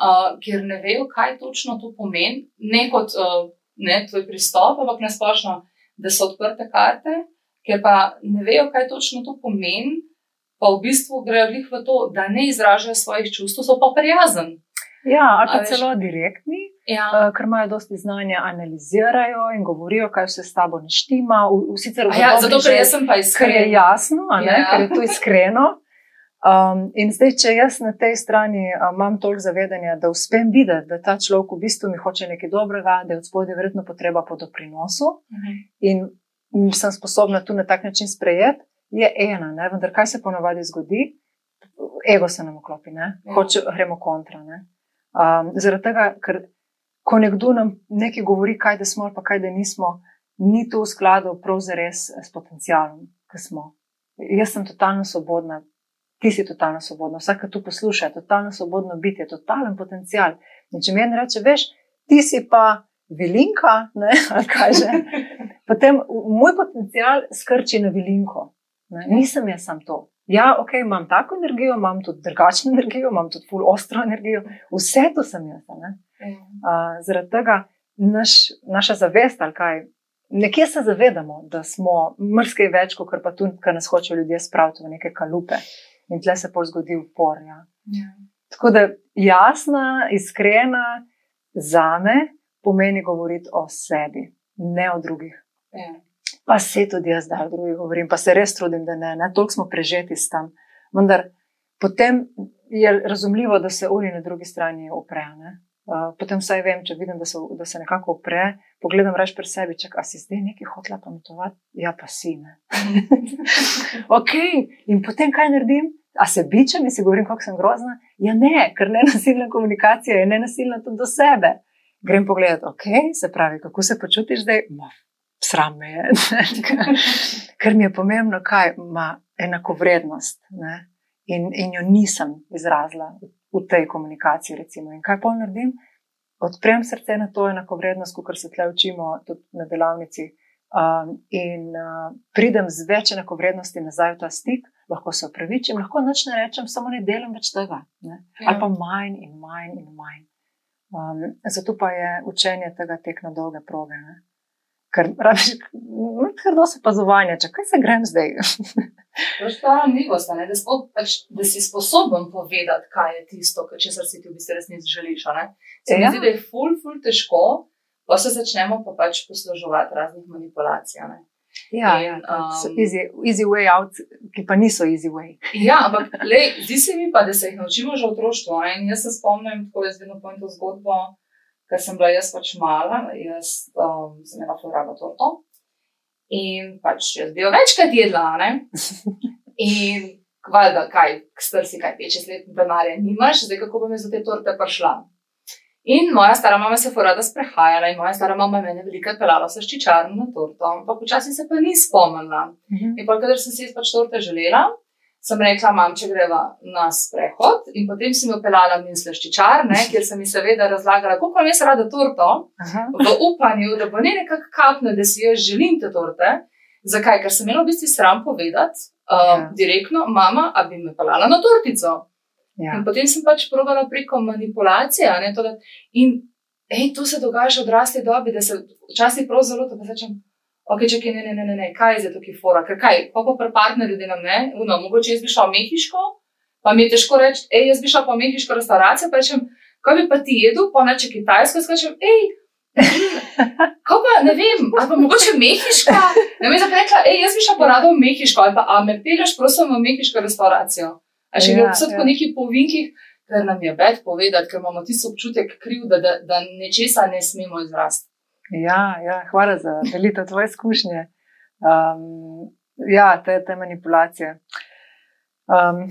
Speaker 2: uh, ker ne vejo, kaj točno to pomeni, ne kot uh, ne, tvoj pristop, ampak nasplošno, da so odprte karte, ker pa ne vejo, kaj točno to pomeni pa v bistvu grejo jih v to, da ne izražajo svojih čustv, so pa prijazni.
Speaker 1: Ja, ali pa celo direktni,
Speaker 2: ja.
Speaker 1: uh, ker imajo dosti znanja, analizirajo in govorijo, kaj se s tabo ne štima. V, v
Speaker 2: ja, zato, ker jaz sem pa iskren.
Speaker 1: Ker je jasno, ja. ker je to iskreno. Um, in zdaj, če jaz na tej strani um, imam toliko zavedanja, da uspem videti, da ta človek v bistvu mi hoče nekaj dobrega, da je od spodaj verjetno potreba po doprinosu uh
Speaker 2: mhm. -huh.
Speaker 1: in sem sposobna tu na tak način sprejeti, je ena, ne? vendar kaj se ponovadi zgodi? Ego se nam oklopi, ne? Ja. hoče gremo kontra. Um, zaradi tega, ker ko nekdo nam nekaj govori, kaj da smo ali pa kaj da nismo, ni to v skladu prav za res s potencialom, ki smo. Jaz sem totalno svobodna, ti si totalno svobodna, vsak, ki tu posluša, je totalno svobodno biti, je totalen potencial. In če mi en reče, veš, ti si pa vilinka, ne, ali kaj že. Potem moj potencial skrči na vilinko. Ne? Nisem jaz sam to. Ja, ok, imam tako energijo, imam tudi drugačno energijo, imam tudi full ostro energijo, vse to sem jaz. Uh, zaradi tega naš, naša zavest, ali kaj, nekje se zavedamo, da smo mrske več, kot pa tu, kar nas hočejo ljudje spraviti v neke kalupe in tle se pol zgodi upor. Ja.
Speaker 2: Ja.
Speaker 1: Tako da jasna, iskrena za me pomeni govoriti o sebi, ne o drugih.
Speaker 2: Ja
Speaker 1: pa se tudi jaz zdaj drugi govorim, pa se res trudim, da ne, ne toliko smo prežeti s tem. Vendar potem je razumljivo, da se uri na drugi strani oprejo. Uh, potem vsaj vem, če vidim, da se, da se nekako opre, pogledam reč pri sebi, če si zdaj nekaj hotela pametovati, ja, pa si ne. ok, in potem kaj naredim? A se bičem in si govorim, kako sem grozna? Ja, ne, ker ne nasilna komunikacija je ne nasilna tudi do sebe. Grem pogledat, ok, se pravi, kako se počutiš zdaj? Ma, sram me je, ker mi je pomembno, kaj ima enako vrednost. In, in jo nisem izrazila v tej komunikaciji. Recimo. In kaj pol naredim? Odprem srce na to enako vrednost, kot se tle učimo tudi na delavnici. Um, in uh, pridem z več enako vrednosti nazaj v ta stik, lahko se upravičim, lahko noč ne rečem, samo ne delam več tega. Ne? Ja. Ali pa manj in manj in manj. Um, zato pa je učenje tega tek na dolge proge. Ne? Ker rabiš kar dosti opazovanja, če kaj se grem zdaj.
Speaker 2: To je ta ranljivost, da, pač, da si sposoben povedati, kaj je tisto, kar če si ti v bistvu resnici želiš. Se mi ja. zdi, da je ful, ful težko, pa se začnemo pa pač posluževati raznih manipulacij. Ne?
Speaker 1: Ja, in, ja um, easy, easy way out, ki pa niso easy way.
Speaker 2: ja, ampak zdi se mi pa, da se jih naučimo že v otroštvu. In jaz se spomnim, ko jaz vedno povem to zgodbo ker sem bila jaz pač mala, jaz um, sem imela florado torto. In pač jaz bi jo večkrat jedla, ne? In kvalda, kaj, star si kaj, 5-6 let denarja nimaš, zdaj kako bom jaz za te torte prišla. In moja stara mama se je rada sprehajala in moja stara mama je veliko pelala s čičarno na torto, ampak počasi se pa ni spomnila.
Speaker 1: Mhm.
Speaker 2: In pa, kadar sem si pač torte želela, sem rekla, mam, če greva na sprehod. In potem sem jo pelala min sleščičar, ne, kjer sem ji seveda razlagala, koliko vam jaz rada torto,
Speaker 1: Aha.
Speaker 2: v upanju, da bo ne nekako kapne, da si jaz želim te torte. Zakaj? Ker sem imela v bistvu sram povedati um,
Speaker 1: Ja.
Speaker 2: direktno, mama, a bi me pelala na tortico.
Speaker 1: Ja.
Speaker 2: In potem sem pač provala preko manipulacije. Ne, to, da, in ej, to se dogaja v odrasli dobi, da se včasih prav zelo to rečem. Ok, čakaj, ne, ne, ne, ne, ne, kaj je za to, ki fora, ker kaj, pa pa pri partnerju delam, ne, no, mogoče jaz bi šla v Mehiško, pa mi je težko reči, hej, jaz bi šla pa v Mehiško restauracijo, pa rečem, kaj bi pa ti jedel, pa neče Kitajsko, skačem, hej, Ko pa ne vem, ali pa mogoče Mehiška, ne vem, zakaj rekla, hej, jaz bi šla pa rada v Mehiško, ali pa a me peleš, prosim, v Mehiško restauracijo. A še
Speaker 1: Ja,
Speaker 2: gre vse
Speaker 1: ja.
Speaker 2: po nekih povinkih, ker nam je več povedati, ker imamo tisti občutek kriv, da, da, da nečesa ne smemo izrasti.
Speaker 1: Ja, ja, hvala za delitev tvoje izkušnje. Um, ja, te, te manipulacije. Um,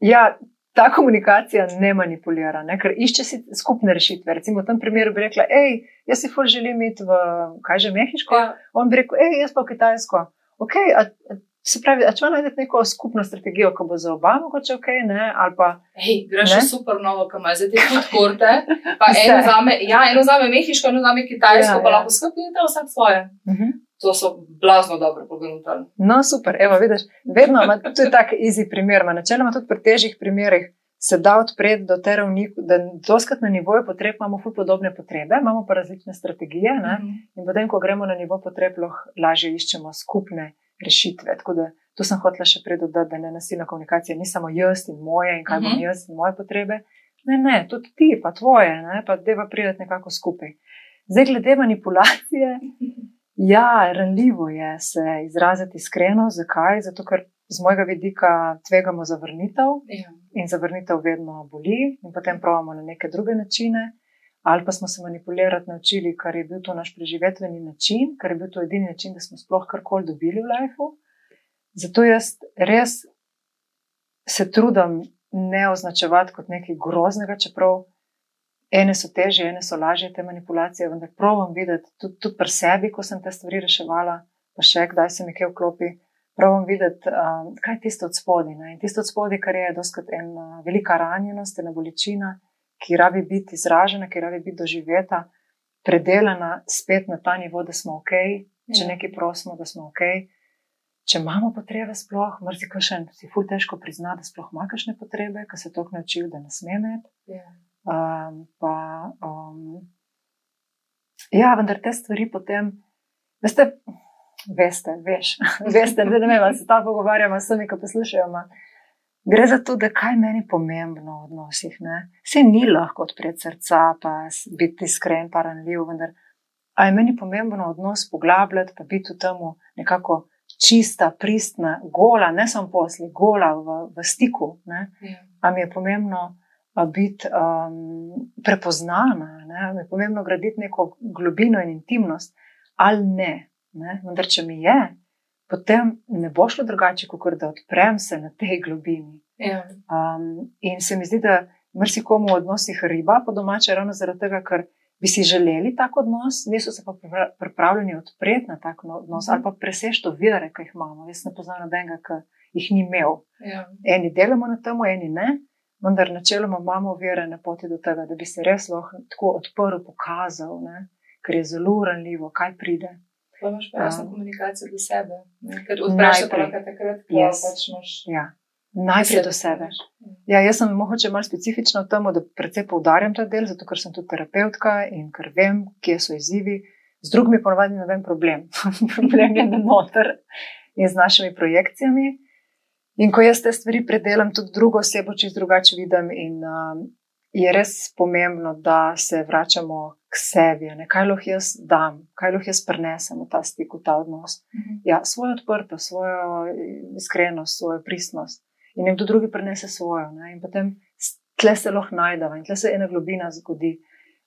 Speaker 1: ja, ta komunikacija ne manipulira, ne, ker išče si skupne rešitve. Recimo v tem primeru bi rekla, hej, jaz si ful želim iti v, kaj že, Mehiško,
Speaker 2: Ja.
Speaker 1: on bi rekel, hej, jaz pa v Kitajsko. Ok, a, a, se pravi, a če najdete neko skupno strategijo, ko bo za oba mogoče ok, ne, ali pa
Speaker 2: Hej, greš
Speaker 1: Ne?
Speaker 2: v super novo, kam imaš zdaj te food korte, pa eno zame, ja, eno zame Mehiško, eno zame Kitajsko,
Speaker 1: Ja,
Speaker 2: pa
Speaker 1: ja.
Speaker 2: lahko idete vsak svoje.
Speaker 1: uh -huh.
Speaker 2: To so blazno dobro pogledali.
Speaker 1: No, super, evo, vidiš, vedno ima je tak easy primer, ima načeloma tudi pri težjih primerih se da odpreti do te ravni, da doskrat na nivoju potreb imamo ful podobne potrebe, imamo pa različne strategije ne?
Speaker 2: Mhm.
Speaker 1: in potem, ko gremo na nivo potreb, lahko lažje iščemo skupne rešitve. Tako da tu sem hotela še predodati, da ne nasilna komunikacija ni samo jaz in moje in kaj bom
Speaker 2: Mhm.
Speaker 1: jaz in moje potrebe. Ne, ne, tudi ti, pa tvoje, ne? pa deva priti nekako skupaj. Zdaj, glede manipulacije, Ja, ranljivo je se izraziti iskreno. Zakaj? Zato, ker z mojega vidika tvegamo zavrnitev
Speaker 2: Ja.
Speaker 1: in zavrnitev vedno boli, in potem pravimo na neke druge načine. Ali pa smo se manipulirati naučili, kar je bil to naš preživetveni način, kar je bil to edini način, da smo sploh karkoli dobili v lifeu. Zato jaz res se trudim ne označevati kot nekaj groznega, čeprav ene so težje, ene so lažje te manipulacije, vendar provam videti tudi, tudi pri sebi, ko sem te stvari reševala, pa še kdaj se mi kaj vklopi. Provam videti, um, kaj je tisto od spodaj. ne. In tisto od spodaj, kar je doskrat ena velika ranjenost, ena bolečina, ki rabi biti izražena, ki rabi biti doživeta, predelana spet na ta nivo, da smo ok, če
Speaker 2: Ja.
Speaker 1: nekaj prosimo, da smo ok. Če imamo potrebe, sploh, mrziko še si ful težko prizna, da sploh ima kakšne potrebe, ker se to naučil, da ne sme imeti.
Speaker 2: Ja.
Speaker 1: Um, pa, um, ja, vendar te stvari potem, veste, veste, veš, veste, ne, ne vem, se ta pogovarjamo s vsemi, ki poslušajo. ma Gre za to, da kaj meni pomembno v odnosih. Ne? Vse ni lahko odpreti srca, pa biti iskren, pa ranljiv, vendar a je meni pomembno odnos poglabljati, pa biti v temu nekako čista, pristna, gola, ne samo posli, gola v, v stiku. Ne?
Speaker 2: Ja.
Speaker 1: a mi je pomembno biti um, prepoznana, ne? mi je pomembno graditi neko globino in intimnost, ali ne. ne? Vendar, če mi je, potem ne bo šlo drugače, kot da odprem se na tej globini.
Speaker 2: Ja.
Speaker 1: Um, in se mi zdi, da marsikomu v odnosih riba po domače, ravno zaradi tega, ker bi si želeli tak odnos, niso se pa pripra- pripravljeni odpreti na tak no- odnos
Speaker 2: Mhm.
Speaker 1: ali pa presežti ovire, ki jih imamo. Jaz ne poznam nobenega, ki jih ni imel
Speaker 2: Ja.
Speaker 1: eni delamo na tem, eni ne, vendar načeloma imamo vere na poti do tega, da bi se res lahko tako odprl, pokazal, ne? ker je zelo ranljivo, kaj pride.
Speaker 2: Pa imaš pa jasno
Speaker 1: Ja.
Speaker 2: komunikacijo do sebe. ne, Ker odpreš se lahko takrat, ko
Speaker 1: Yes.
Speaker 2: pač imaš.
Speaker 1: Ja. Najprej do sebe. Ja, jaz sem mogoče malo specifična v tem, da predvsej poudarjam ta del, zato ker sem tudi terapeutka in ker vem, kje so izzivi. Z drugimi ponovadi ne vem problem. problem je noter in z našimi projekcijami. In ko jaz te stvari predelam, tudi drugo osebo čist drugače vidim in um, je res pomembno, da se vračamo k sebi, ne kaj lahko jaz dam, kaj lahko jaz prenesem v ta stik, v ta odnos.
Speaker 2: Mhm.
Speaker 1: Ja, svojo odprtost, svojo iskrenost, svojo pristnost. In nekdo drugi prenese svojo. Ne? In potem tle se lahko najdemo in tle se ena globina zgodi.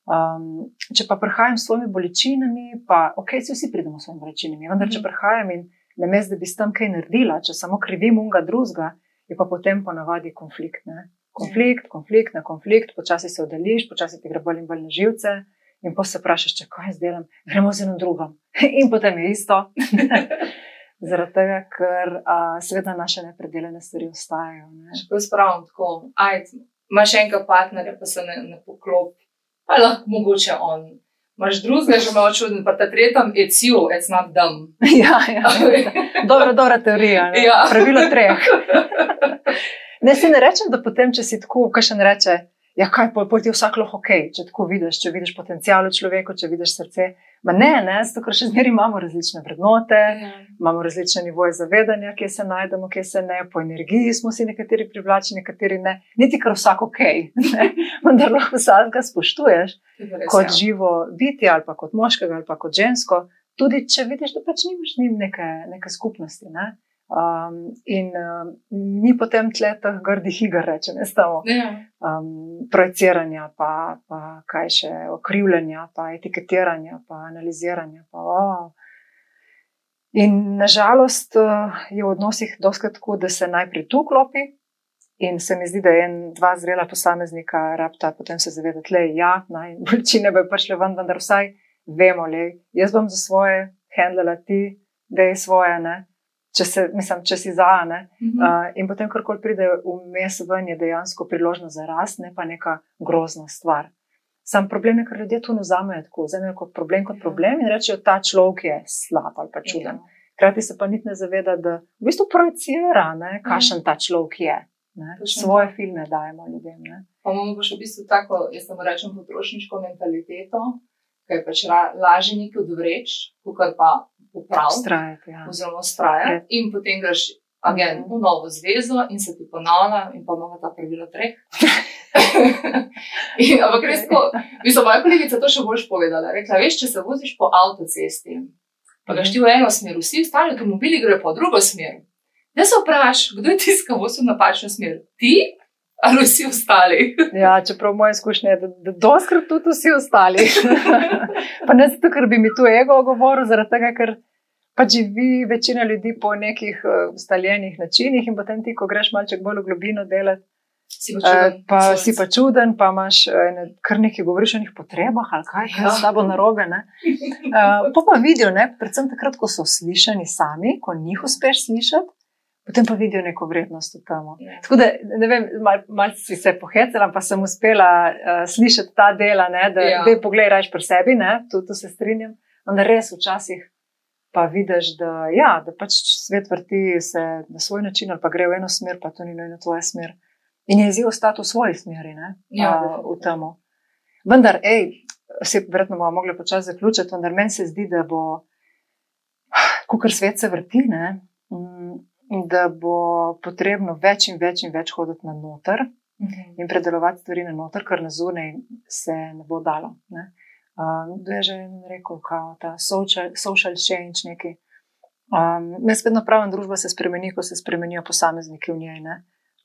Speaker 1: Um, če pa prihajam s svojimi bolečinami, pa ok, si vsi pridemo s svojimi bolečinami, vendar če
Speaker 2: Mhm.
Speaker 1: prihajam in ne mes, da bi s tem kaj naredila, če samo krivim unga drugega, je pa potem ponavadi konflikt. Ne? Konflikt, konflikt na konflikt, počasi se oddališ, počasi ti gre bolj in bolj na živce. In pa se vprašaš, če kaj zdaj delam, gremo z enim drugim. In potem je isto. Zaradi tega, ker a, seveda naše nepredeljene stvari ostajajo. Ne.
Speaker 2: Če pa spravim tako, ajde, imaš enega partnerja, pa se ne, ne poklopi, pa lahko mogoče on. Imaš drugega, že malo čuden, pa ta tretji je cil, it's not dumb.
Speaker 1: Ja, ja. Dobro, dobra teorija. Ne.
Speaker 2: Ja.
Speaker 1: Pravilo treh. Ne si ne rečem, da potem, če si tako, kaj še ne reče, ja, kaj pol, pol ti vsak lahko ok, če tako vidiš, če vidiš potencijal v človeku, če vidiš srce. Ma ne, ne, zato ker še zmeraj imamo različne vrednote,
Speaker 2: Ja.
Speaker 1: imamo različne nivoje zavedanja, kje se najdemo, kje se ne, po energiji smo si nekateri privlačni, nekateri ne. Niti kar vsak ok, ne. vendar lahko vsakega spoštuješ
Speaker 2: res,
Speaker 1: kot
Speaker 2: ja.
Speaker 1: živo bitje ali pa kot moškega ali pa kot žensko, tudi če vidiš, da pač nimaš z njim neke, neke skupnosti. Ne? Um, in um, ni potem tle teh grdih iger, rečem, jaz samo
Speaker 2: Ja.
Speaker 1: um, projiciranja, pa, pa kaj še, okrivljanja, pa etiketiranja, pa analiziranja. Pa, oh. In nažalost uh, je v odnosih doskrat tako, da se najprej tu klopi. In se mi zdi, da je en, dva zrela posameznika, rabta, potem se zavedati, da ja, naj bolečine bo prišle ven, vendar vsaj vemo, le jaz bom za svoje handlala, ti, da je svoje, ne. Če, se, mislim, če si za, ne.
Speaker 2: Mhm.
Speaker 1: Uh, in potem, karkoli pride vmes ven, je dejansko priložnost za rast, ne pa neka grozna stvar. Sam problem je, ker ljudje to ne vzamejo tako, vzamejo kot problem, kot
Speaker 2: Ja.
Speaker 1: problem in rečejo, ta človek je slab ali pa čuden.
Speaker 2: Ja.
Speaker 1: Hkrati se pa niti ne zaveda, da v bistvu projicira, ne, kakšen ta človek je. Ne. Svoje
Speaker 2: to.
Speaker 1: filme dajemo ljudem. Ne.
Speaker 2: Pa imamo pa še v bistvu tako, jaz samo rečem, potrošniško mentaliteto, ki je pač lažje nekaj odvreč, kot pa popraviti.
Speaker 1: Ustrajati, ja.
Speaker 2: oziroma ustrajati, in potem greš agent v novo zvezo in se ti ponavlja, in pa imamo ta pravila treh. in, ampak res, ko bi se moja kolegica to še boljš povedala. Rekla, veš, če se voziš po avtocesti, pa greš ti v eno smer, vsi ostali avtomobili grejo po drugo smer. Da se vprašaš, kdo je tisti, ki vozi v napačno smer? Ti ali vsi ostali?
Speaker 1: Ja, čeprav moja izkušnja je, da, da doskrat tudi vsi ostali. pa ne zato, ker bi mi tu ego govoril, zaradi tega, ker pa živi večina ljudi po nekih uh, ustaljenih načinih in potem ti, ko greš malček bolj v globino delati,
Speaker 2: Si pa
Speaker 1: uh,
Speaker 2: čuden.
Speaker 1: pa
Speaker 2: svojec.
Speaker 1: si pa čuden, pa imaš uh, ene, kar nekaj govoriš o njih potrebah ali kaj, kaj je
Speaker 2: Ja.
Speaker 1: s tabo narobe. ne. Uh, pa pa vidijo, ne, predvsem takrat, ko so slišani sami, ko njih uspeš slišati, potem pa vidijo neko vrednost v tem.
Speaker 2: Ja.
Speaker 1: Tako da, ne vem, malce mal si se pohecala, pa sem uspela uh, slišati ta dela, ne, da
Speaker 2: Ja.
Speaker 1: ja. pogledaš pri sebi, ne, tu, tu se strinjam. Ampak res včasih pa vidiš, da, ja, da pač svet vrti se na svoj način ali pa gre v eno smer, pa to ni nujno tvoja smer. In je izziv ostati v svoji smeri, ne,
Speaker 2: Ja,
Speaker 1: a, v tem. Vendar, hej, se verjetno bomo mogli počasi zaključiti, vendar meni se zdi, da bo, ko svet se vrti, ne, mm, da bo potrebno več in več in več hoditi na noter
Speaker 2: Mhm.
Speaker 1: in predelovati stvari na noter, ker na zunaj se ne bo dalo. Ne. Um, da je že rekel, kao, ta social, social change neki. Um, jaz vedno pravim, družba se spremeni, ko se spremenijo posamezniki v njej. Ne.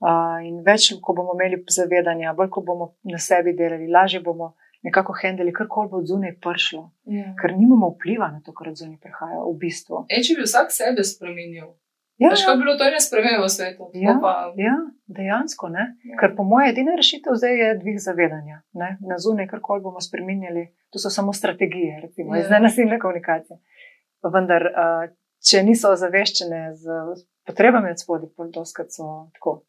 Speaker 1: Uh, in več, ko bomo imeli zavedanja, bolj ko bomo na sebi delali, lažje bomo nekako handeli, kar koli bo zunaj prišlo.
Speaker 2: Ja.
Speaker 1: Ker nimamo vpliva na to, kar zunaj prihaja, v bistvu.
Speaker 2: E, če bi vsak sebe spremenil,
Speaker 1: Ja,
Speaker 2: veš, bi bilo to ene spremembe v svetu?
Speaker 1: Ja.
Speaker 2: pa,
Speaker 1: ja dejansko ne.
Speaker 2: ja.
Speaker 1: Ker po mojem edina rešitev zdaj je dvig zavedanja. Ne? Na zunaj, kar koli bomo spremenjali, to so samo strategije, recimo,
Speaker 2: Ja.
Speaker 1: iz nenasilne komunikacije. Vendar, uh, če niso ozaveščene z potrebami od spodaj, podoskrat so tako.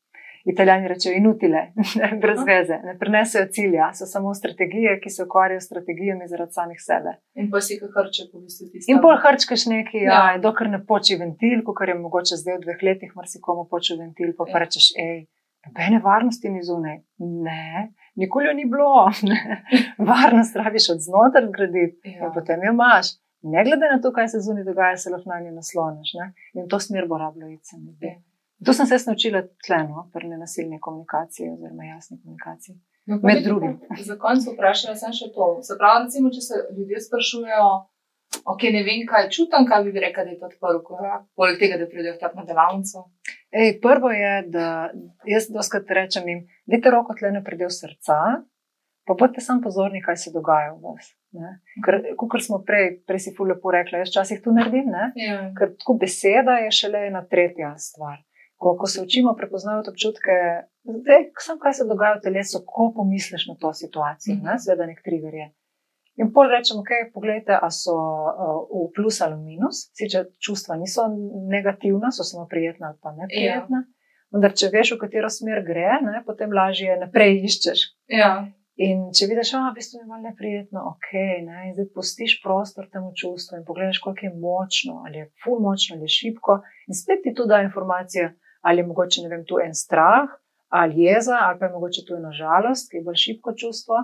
Speaker 1: Italijani rečejo inutile, brez veze, ne prenesejo cilja, so samo strategije, ki se ukvarjajo s strategijami zaradi samih sebe.
Speaker 2: In pa si kakrče po bistvu tisto.
Speaker 1: In pol hrčkaš neki,
Speaker 2: Ja.
Speaker 1: ja. dokler ne poči ventil, kot je mogoče zdaj v dveh letih, marsikomu poči ventil, pa,
Speaker 2: Ja.
Speaker 1: pa rečeš, hej, nobene varnosti ni zunaj. Ne, nikoli jo ni bilo. Varnost rabiš od znotraj zgraditi
Speaker 2: Ja.
Speaker 1: in potem jo imaš. Ne glede na to, kaj se zunaj dogaja, se lahko na njo nasloniš. Ne? In to smer bo rabilo iti. To sem se naučila tleno, pri nenasilni komunikaciji oziroma jasni komunikaciji.
Speaker 2: No,
Speaker 1: Med drugim.
Speaker 2: Za konec vprašala sem še to. Se pravi, recimo, če se ljudje sprašujejo, ok, ne vem, kaj čutim, kaj bi rekel, da je to prvi korak, poleg tega, da pridejo v tako delavnico.
Speaker 1: Ej, prvo je, da jaz doskrat rečem jim, dajte roko tle na predel srca, pa bodite samo pozorni, kaj se dogaja v vas. kot smo prej, prej si fulno porekli, jaz včasih to naredim, ne?
Speaker 2: Ja.
Speaker 1: ker tako beseda je šele ena tretja stvar. Ko, ko se učimo prepoznavati občutke, zdaj, sam, kaj se dogaja v telesu, ko pomisliš na to situacijo, mm -hmm. ne, seveda nek trigger je. In pol rečemo, ok, pogledajte, a so uh, v plus ali v minus, sicer čustva niso negativna, so samo prijetna ali pa neprijetna. Ja. Vendar, če veš, v katero smer gre, ne, potem lažje naprej iščeš.
Speaker 2: Ja.
Speaker 1: In če vidiš, da v bistvu je malo neprijetno, ok, ne, in zdaj pustiš prostor temu čustvu in pogledaš, koliko je močno, ali je full močno, ali je šipko, in spet ti tu da informacija, ali je mogoče, vem, tu en strah, ali jeza, ali pa je mogoče tu ena žalost, ki je bolj šipko čustvo.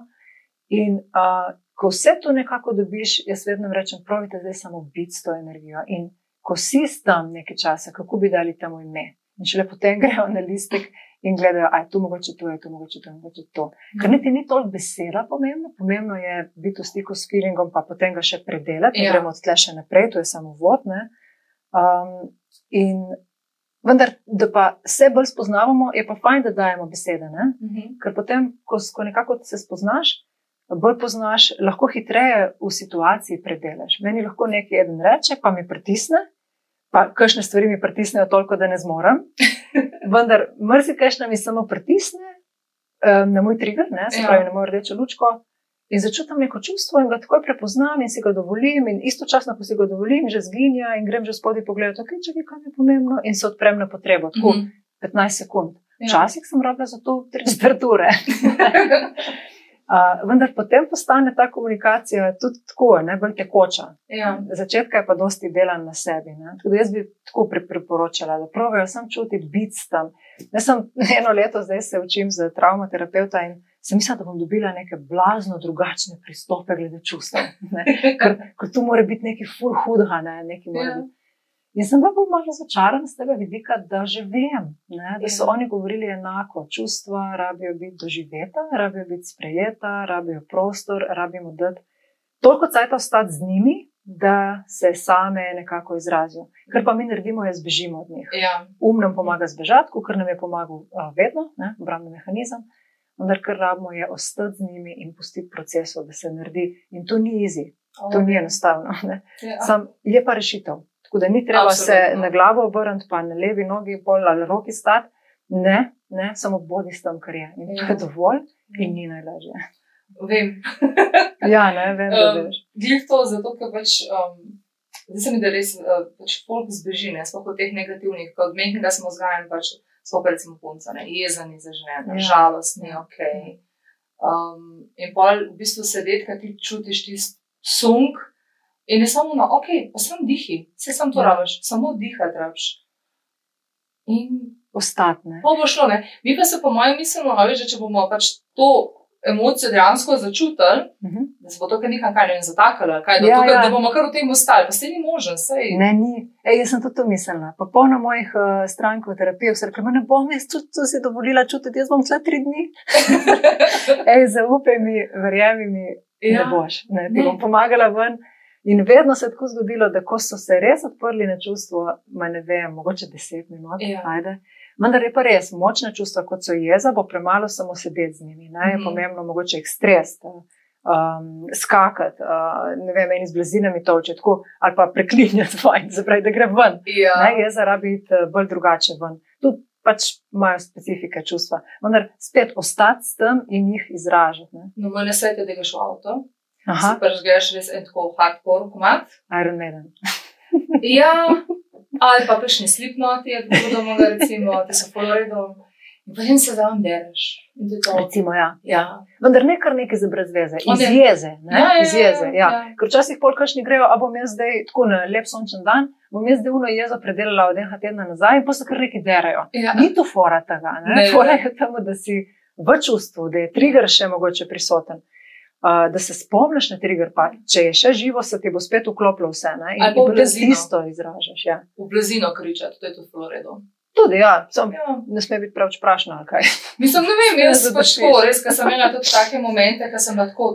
Speaker 1: In uh, ko vse to nekako dobiš, jaz vedno rečem, pravite zdaj samo biti s to energijo. In ko si tam nekaj časa, kako bi dali temu ime. In šele potem grejo na listek in gledajo, da je tu mogoče to, je tu mogoče to, mogoče to. Ker niti ni toliko beseda pomembno, pomembno je biti v stiku s feelingom, pa potem ga še predelati, ja. gremo od tle še naprej, to je samo vod. Um, in vendar, da pa se bolj spoznavamo, je pa fajn, da dajemo besede. Uh mhm. -huh. Ker potem, ko, ko nekako se spoznaš, bolj poznaš, lahko hitreje v situaciji predelaš. Meni lahko nekaj eden reče, pa mi pritisne. Pa, kakšne stvari mi pritisnejo toliko, da ne zmorem. Vendar, mrzikaj mi samo pritisne um, na moj trigger, ne, se ja. pravi, na mojo rdečo lučko, in začutim neko čustvo in ga takoj prepoznam in si ga dovolim, in istočasno, ko si ga dovolim, že zginja in grem že spodaj pogledati, okay, če je kaj pomembno, in se odprem na potrebo, tako mm -hmm. 15 sekund. Ja. Včasih ja. sem rabila za to 30 ure. Uh, vendar potem postane ta komunikacija tudi tako, ne bolj tekoča.
Speaker 2: Ja.
Speaker 1: Začetka je pa dosti delan na sebi. Tudi jaz bi tako priporočala, da pravijo sam čutiti biti tam. Jaz sem eno leto zdaj se učim za traumaterapeuta in sem mislila, da bom dobila neke blazno drugačne pristope glede čustev. Ker, ker tu mora biti nekaj full hudega, ne? nekaj mora ja. biti. Jaz sem pa malo razočaran z tega vidika, da že vem, ne, da so ja. oni govorili enako. Čustva rabijo biti doživeta, rabijo biti sprejeta, rabijo prostor, rabimo dati toliko časa ostati z njimi, da se same nekako izrazijo. Kar pa mi naredimo, je zbežimo od njih.
Speaker 2: Ja.
Speaker 1: Um nam pomaga zbežati, ker nam je pomagal uh, vedno, obrambni mehanizem. Vendar, kar rabimo, je ostati z njimi in pustiti procesu, da se naredi. In to ni izi, to ni enostavno. Ja. Sam je pa rešitev. Tako da ni treba Absolutno. se na glavo obrniti, pa na levi nogi, pol ali roki stati. Ne, ne, samo bodi s tem, kar je. In to je ja. dovolj in ni najlažje.
Speaker 2: Vem.
Speaker 1: ja, ne, vem,
Speaker 2: um. Glej to, zato ker pač. Um, Zdaj se mi da res, uh, pač folk zbeži, ne, sploh od teh negativnih, kot odmehnika smo vzgajani, pač smo pa recimo punca, ne, jezani za žene, ja. žalostni, ok. Um, in pa v bistvu sedeti, kaj ti čutiš tisti sunk, In je samo na, ok, pa sem dihi, vse sem to ja. rabiš, samo dihati rabiš.
Speaker 1: In ostatne.
Speaker 2: Pa bo šlo, ne. Mi pa se po mojem mislimo, da če bomo pač to emocijo dejansko začutili, uh mhm. -huh. da se bo to kar nekaj kaj ne zatakalo, kaj, da, ja, tukaj, ja. da bomo kar v tem ostali, pa se ni možen, sej.
Speaker 1: Ne, ni. Ej, jaz sem tudi to mislila. Pa polno mojih uh, strank v terapiji, vse rekla, ne bom jaz tudi to si dovolila čutiti, jaz bom tle tri dni. Ej, zaupaj mi, verjemi mi, ja. ne boš, ne, ti ne. bom pomagala ven. In vedno se je tako zgodilo, da ko so se res odprli na čustvo, ne vem, mogoče deset minut, ja. ajde. Vendar je pa res, močna čustva, kot so jeza, bo premalo samo sedeti z njimi. Naj je -hmm. pomembno, mogoče jih stres, um, skakati, uh, ne vem, meni z blazinami to oče, tako, ali pa preklinjati vojn, zapravi, da gre ven.
Speaker 2: Ja.
Speaker 1: Naj jeza rabi biti uh, bolj drugače ven. Tudi pač imajo specifike čustva. Vendar spet ostati s tem in jih izražati. Ne?
Speaker 2: No, moj nasvet je, da greš v avto. Aha. Pač greš res en tako hardcore komat.
Speaker 1: Iron Maiden.
Speaker 2: ja, ali pa prejšnji slipnoti, da bomo recimo, da so poloredo. In potem se tam dereš.
Speaker 1: Recimo, ja.
Speaker 2: ja.
Speaker 1: Vendar ne kar nekaj za brezveze, iz jeze. Ne? Ja, ja,
Speaker 2: iz jeze
Speaker 1: ja. ja. Ker včasih polkašni grejo, a bom jaz zdaj tako na lep sončen dan, bom jaz zdaj uno jezo predelala od enega tedna nazaj in pa se kar neki derajo. Ja. Ni to fora tega. Ne? Ne, fora je tamo, da si v čustvu, da je trigger še mogoče prisoten da se spomniš na trigger, pa če je še živo, se ti bo spet vklopilo vse. Ne?
Speaker 2: In ti
Speaker 1: bo isto izražaš. Ja.
Speaker 2: V blizino kričati, to je to Floredo.
Speaker 1: Tudi, ja, sem, ja. ne sme biti preveč prašna.
Speaker 2: Mislim, ne vem, jaz sem pač tako, res, ker sem imela tudi take momente, ker sem lahko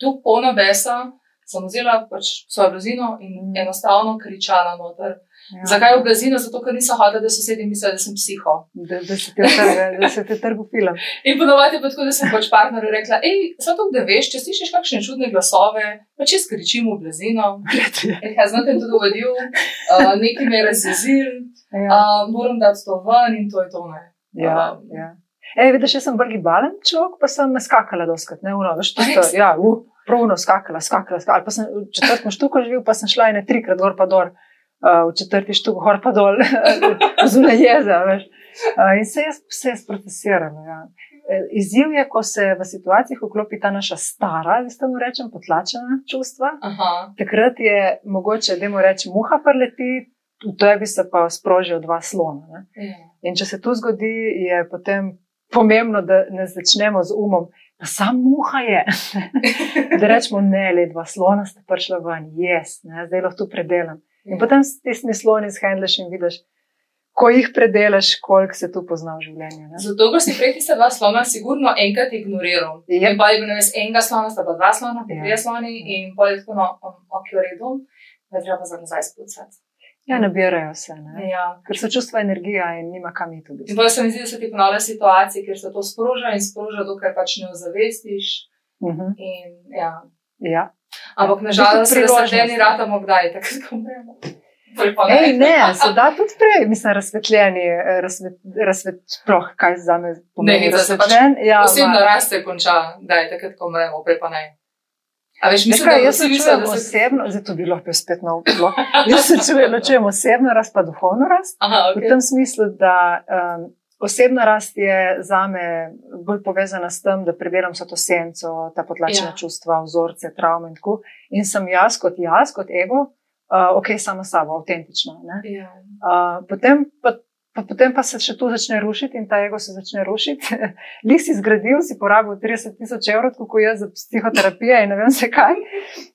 Speaker 2: tu polna besa, sem vzela pač svojo blizino in mm. enostavno kričala noter. Ja. Zakaj v blizino? Zato, ker nisem hodila, da sosedje mislijo, da sem psiho.
Speaker 1: Da, da se ti trgu, da se ti trgu film.
Speaker 2: In ponovadi pa tako, da sem pač partnerju rekla, hej, samo to, da veš, če slišiš kakšne čudne glasove, pa če skričim v blizino. Ja, znate, tudi vodil, uh, nekaj me je razjezil.
Speaker 1: Ja.
Speaker 2: Uh, moram dati to ven in to je to. Ne.
Speaker 1: Ja,
Speaker 2: Um,
Speaker 1: ja. Ej, vidiš, jaz sem bolj gibalen človek, pa sem skakala doskrat, ne, uno, veš, tisto, ja, uh, pravno skakala, skakala, skakala, pa sem v četrtem štuku živel, pa sem šla ene trikrat gor pa dol, v četrti štuk gor pa dol, zunaj jeza, veš. Uh, in se jaz, se jaz procesirala, ja. E, Izziv je, ko se v situacijah vklopi ta naša stara, da temu rečem, potlačena čustva.
Speaker 2: Aha.
Speaker 1: Takrat je mogoče, da mu reči, muha preleti, v tebi se pa sprožijo dva slona. Ne?
Speaker 2: Ja.
Speaker 1: In če se to zgodi, je potem pomembno, da ne začnemo z umom, da sam muha je. da rečemo, ne, le dva slona sta prišla ven, jaz, yes, zdaj lahko to predelam. In potem s tistimi sloni zhendleš in vidiš, ko jih predelaš, koliko se tu pozna v življenju. Ne?
Speaker 2: Zato, ker si prej tiste dva slona sigurno enkrat ignoriral.
Speaker 1: Yep.
Speaker 2: In pa je bilo vem, enega slona, sta pa dva slona, pa
Speaker 1: Ja.
Speaker 2: trije sloni in pa je tako, no, um, ok, v redu, da treba za nazaj spucati.
Speaker 1: Ja, nabirajo se, ne?
Speaker 2: Ja.
Speaker 1: ker so čustva energija in nima kam iti.
Speaker 2: In pa se mi zdi, da se ti ponavlja situacije, kjer se to sproža in sproža, dokaj pač ne ozavestiš.
Speaker 1: Mhm.
Speaker 2: In, ja.
Speaker 1: Ja.
Speaker 2: Ampak
Speaker 1: Ja,
Speaker 2: nažalost,
Speaker 1: v
Speaker 2: razsvetljeni
Speaker 1: priložnost.
Speaker 2: ratamo kdaj, tako da umremo.
Speaker 1: Ej, ne, se da tudi prej, mislim, razsvetljeni, eh, razsvet, razsvet, sploh kaj za me pomeni.
Speaker 2: Ne, da se pač
Speaker 1: ja,
Speaker 2: Osebna rast se konča, da je takrat, ko umremo, prej pa ne. A veš, mislim,
Speaker 1: kaj,
Speaker 2: da
Speaker 1: jaz se čujem
Speaker 2: se...
Speaker 1: osebno, zdaj to bi lahko spet nov blok. Jaz se čujem, ločujem osebno rast pa duhovno rast.
Speaker 2: Aha,
Speaker 1: V
Speaker 2: okay.
Speaker 1: tem smislu, da um, osebna rast je za me bolj povezana s tem, da predelam vso to senco, ta potlačena
Speaker 2: Ja.
Speaker 1: čustva, vzorce, travme in tako. In sem jaz kot jaz, kot ego, uh, ok, sama sabo, avtentična.
Speaker 2: Ja.
Speaker 1: Uh, potem, pa, pa, potem pa se še tu začne rušiti in ta ego se začne rušiti. Lih si zgradil, si porabil 30 tisoč evrov, kot jaz za psihoterapijo in ne vem se kaj.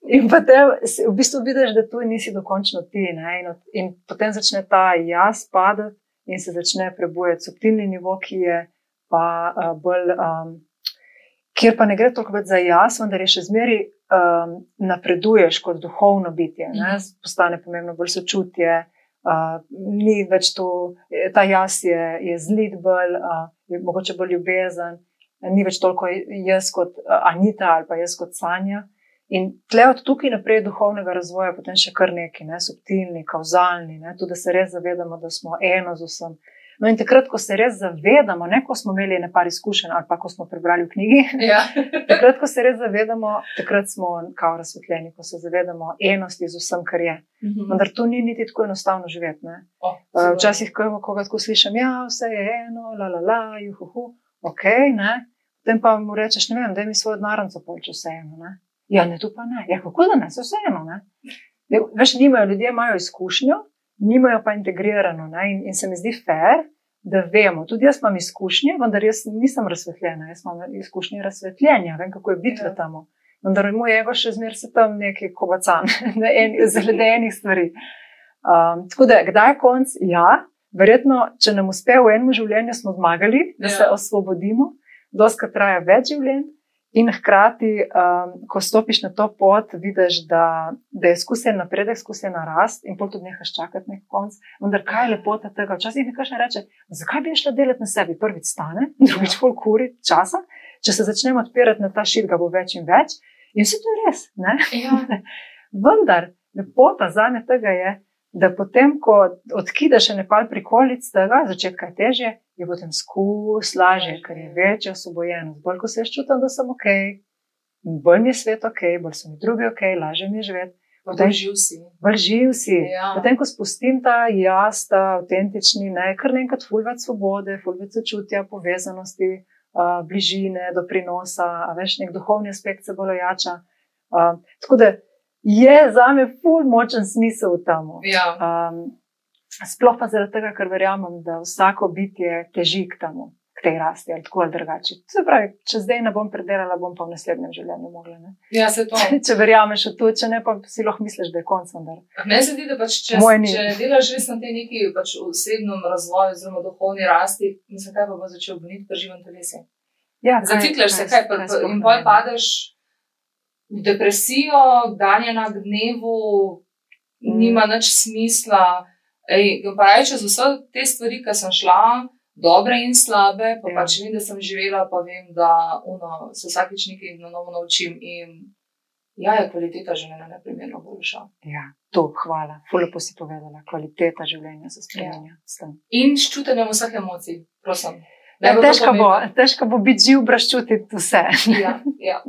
Speaker 1: In potem v bistvu vidiš, da tu nisi dokončno ti. Ne? In, in potem začne ta jaz padati in se začne prebujati subtilni nivo, ki je pa uh, bolj. Um, Kjer pa ne gre toliko več za jaz, vendar je še zmeraj um, napreduješ kot duhovno bitje. Ne?
Speaker 2: Mhm.
Speaker 1: Postane pomembno bolj sočutje, uh, ni več to, ta jaz je, je zlid bolj, uh, je mogoče bolj ljubezen, ni več toliko jaz kot uh, Anita ali pa jaz kot Sanja. In tle od tukaj naprej duhovnega razvoja potem še kar neki, ne, subtilni, kauzalni, ne, tudi da se res zavedamo, da smo eno z vsem. No in takrat, ko se res zavedamo, ne ko smo imeli nekaj izkušenj ali pa ko smo prebrali v knjigi,
Speaker 2: Ja.
Speaker 1: takrat, ko se res zavedamo, takrat smo kao razsvetljeni, ko se zavedamo enosti z vsem, kar je.
Speaker 2: Mhm.
Speaker 1: Vendar to ni niti tako enostavno živeti. ne.
Speaker 2: O,
Speaker 1: Uh. Včasih, ko koga tako slišim, ja, vse je eno, la la la, juhu, ok, ne. Potem pa mu rečeš, ne vem, da mi svojo denarnico polče vse eno. Ne? Ja, ne, tu pa ne. Ja, kako da ne, se vse eno. Ne? Veš, nimajo, ljudje imajo izkušnjo, nimajo pa integrirano. Ne? In, in se mi zdi fair, da vemo. Tudi jaz imam izkušnje, vendar jaz nisem razsvetljena. Jaz imam izkušnje razsvetljenja, vem, kako je biti
Speaker 2: Ja.
Speaker 1: tam. Vendar moj ego še zmeraj se tam neki kobacan, zaradi enih stvari. Um, tako da, kdaj je konc? Ja, verjetno, če nam uspe v enem življenju, smo zmagali, da
Speaker 2: Ja.
Speaker 1: se osvobodimo, doskrat traja več življenj. In hkrati, um, ko stopiš na to pot, vidiš, da, da je skusen napredek, skusen rast, in potem tudi nehaš čakati nek konc. Vendar kaj je lepota tega? Včasih mi kaže reče, zakaj bi šla delati na sebi? Prvič stane, drugič pol kuri časa. Če se začnemo odpirati na ta šit, ga bo več in več. In vse to je res.
Speaker 2: Ja.
Speaker 1: Vendar lepota za me tega je, da potem, ko odkidaš še nekaj prikolic tega, začetka je težje, je potem skus lažje, ker je večja osvobojenost. Bolj ko se jaz čutim, da sem ok, bolj mi je svet ok, bolj so mi drugi ok, lažje mi je živeti.
Speaker 2: Potem živ si.
Speaker 1: Bolj živ si.
Speaker 2: Ja.
Speaker 1: Potem, ko spustim ta jaz, ta avtentični, ne, kar naenkrat fulveč svobode, fulveč sočutja, povezanosti, uh, bližine, doprinosa, a veš, nek duhovni aspekt se bolj ojača. Uh, tako da je za me ful močen smisel v tem.
Speaker 2: Ja.
Speaker 1: Um, sploh pa zaradi tega, ker verjamem, da vsako bitje teži k temu, k tej rasti ali tako ali drugače. Se pravi, če zdaj ne bom predelala, bom pa v naslednjem življenju mogla. Ne?
Speaker 2: ja, se to.
Speaker 1: če verjameš v to, če ne, pa si lahko misliš, da je konc.
Speaker 2: Meni se zdi, da pač, če, če delaš res na tej neki pač osebnem razvoju, oziroma duhovni rasti, mislim, kaj pa bo začel goniti pri živem telesu.
Speaker 1: Ja, kaj-
Speaker 2: Zaciklaš se, kaj, pa, pa,
Speaker 1: sploh
Speaker 2: in pol padeš v depresijo, danjena k dnevu,
Speaker 1: Mm.
Speaker 2: nima nič smisla. Ej, pa reče, z vse te stvari, ki sem šla, dobre in slabe, pa
Speaker 1: Ja.
Speaker 2: pač vem, da sem živela, pa vem, da uno, se vsakič nekaj na novo naučim. In Ja, je kvaliteta življenja neprimerno boljša.
Speaker 1: Ja, to, hvala. Fulpo si povedala, kvaliteta življenja se spremenja. Ja.
Speaker 2: In s čutenjem vseh emocij, prosim.
Speaker 1: Ja, težko, bo, težko bo biti živ, brez čutiti vse.
Speaker 2: Ja, ja.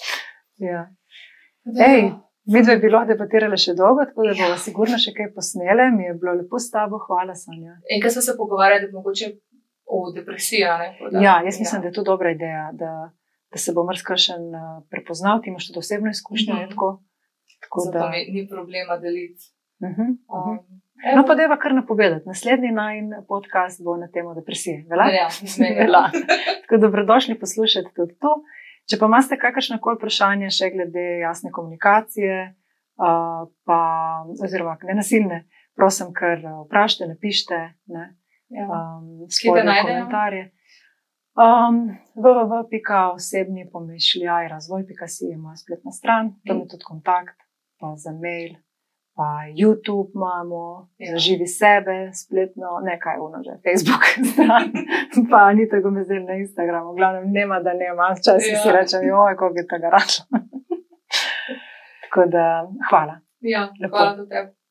Speaker 1: ja. Ej, vidve je bilo debatirale še dolgo, tako da bomo ja. sigurno še kaj posnele. Mi je bilo lepo s tabo, hvala, Sanja.
Speaker 2: In kaj smo se pogovarjali, da mogoče o depresiji?
Speaker 1: Ja, jaz mislim, ja. da je to dobra ideja. Da, da se bo mrzkašen eh, prepoznal, ti imaš tudi osebno izkušnjo. Mm -hmm. tako,
Speaker 2: tako da mi ni problema deliti.
Speaker 1: Uh -huh, uh -huh. No, pa deva kar napovedati. Naslednji najn podcast bo na temo depresije.
Speaker 2: Vela? Ja, zmenila.
Speaker 1: tako dobrodošli poslušati tudi to. Če pa imate kakršne koli vprašanje še glede jasne komunikacije, uh, pa, oziroma nenasilne, prosim, kar vprašajte, napišite. Ne?
Speaker 2: Ja. Um, Skite najdejo. komentarje.
Speaker 1: Um, www.osebni pomišljaj, razvoj.si je moja spletna stran, tam je tudi kontakt, pa za mail, pa YouTube imamo, ja. za živi sebe, spletno, nekaj uno že, Facebook stran, pa ni tako me zdaj na Instagramu, glavnem nema, da nema, včasih ja. si rečem, joj, kako je tega račun. tako da, hvala.
Speaker 2: Ja, hvala tudi tebi.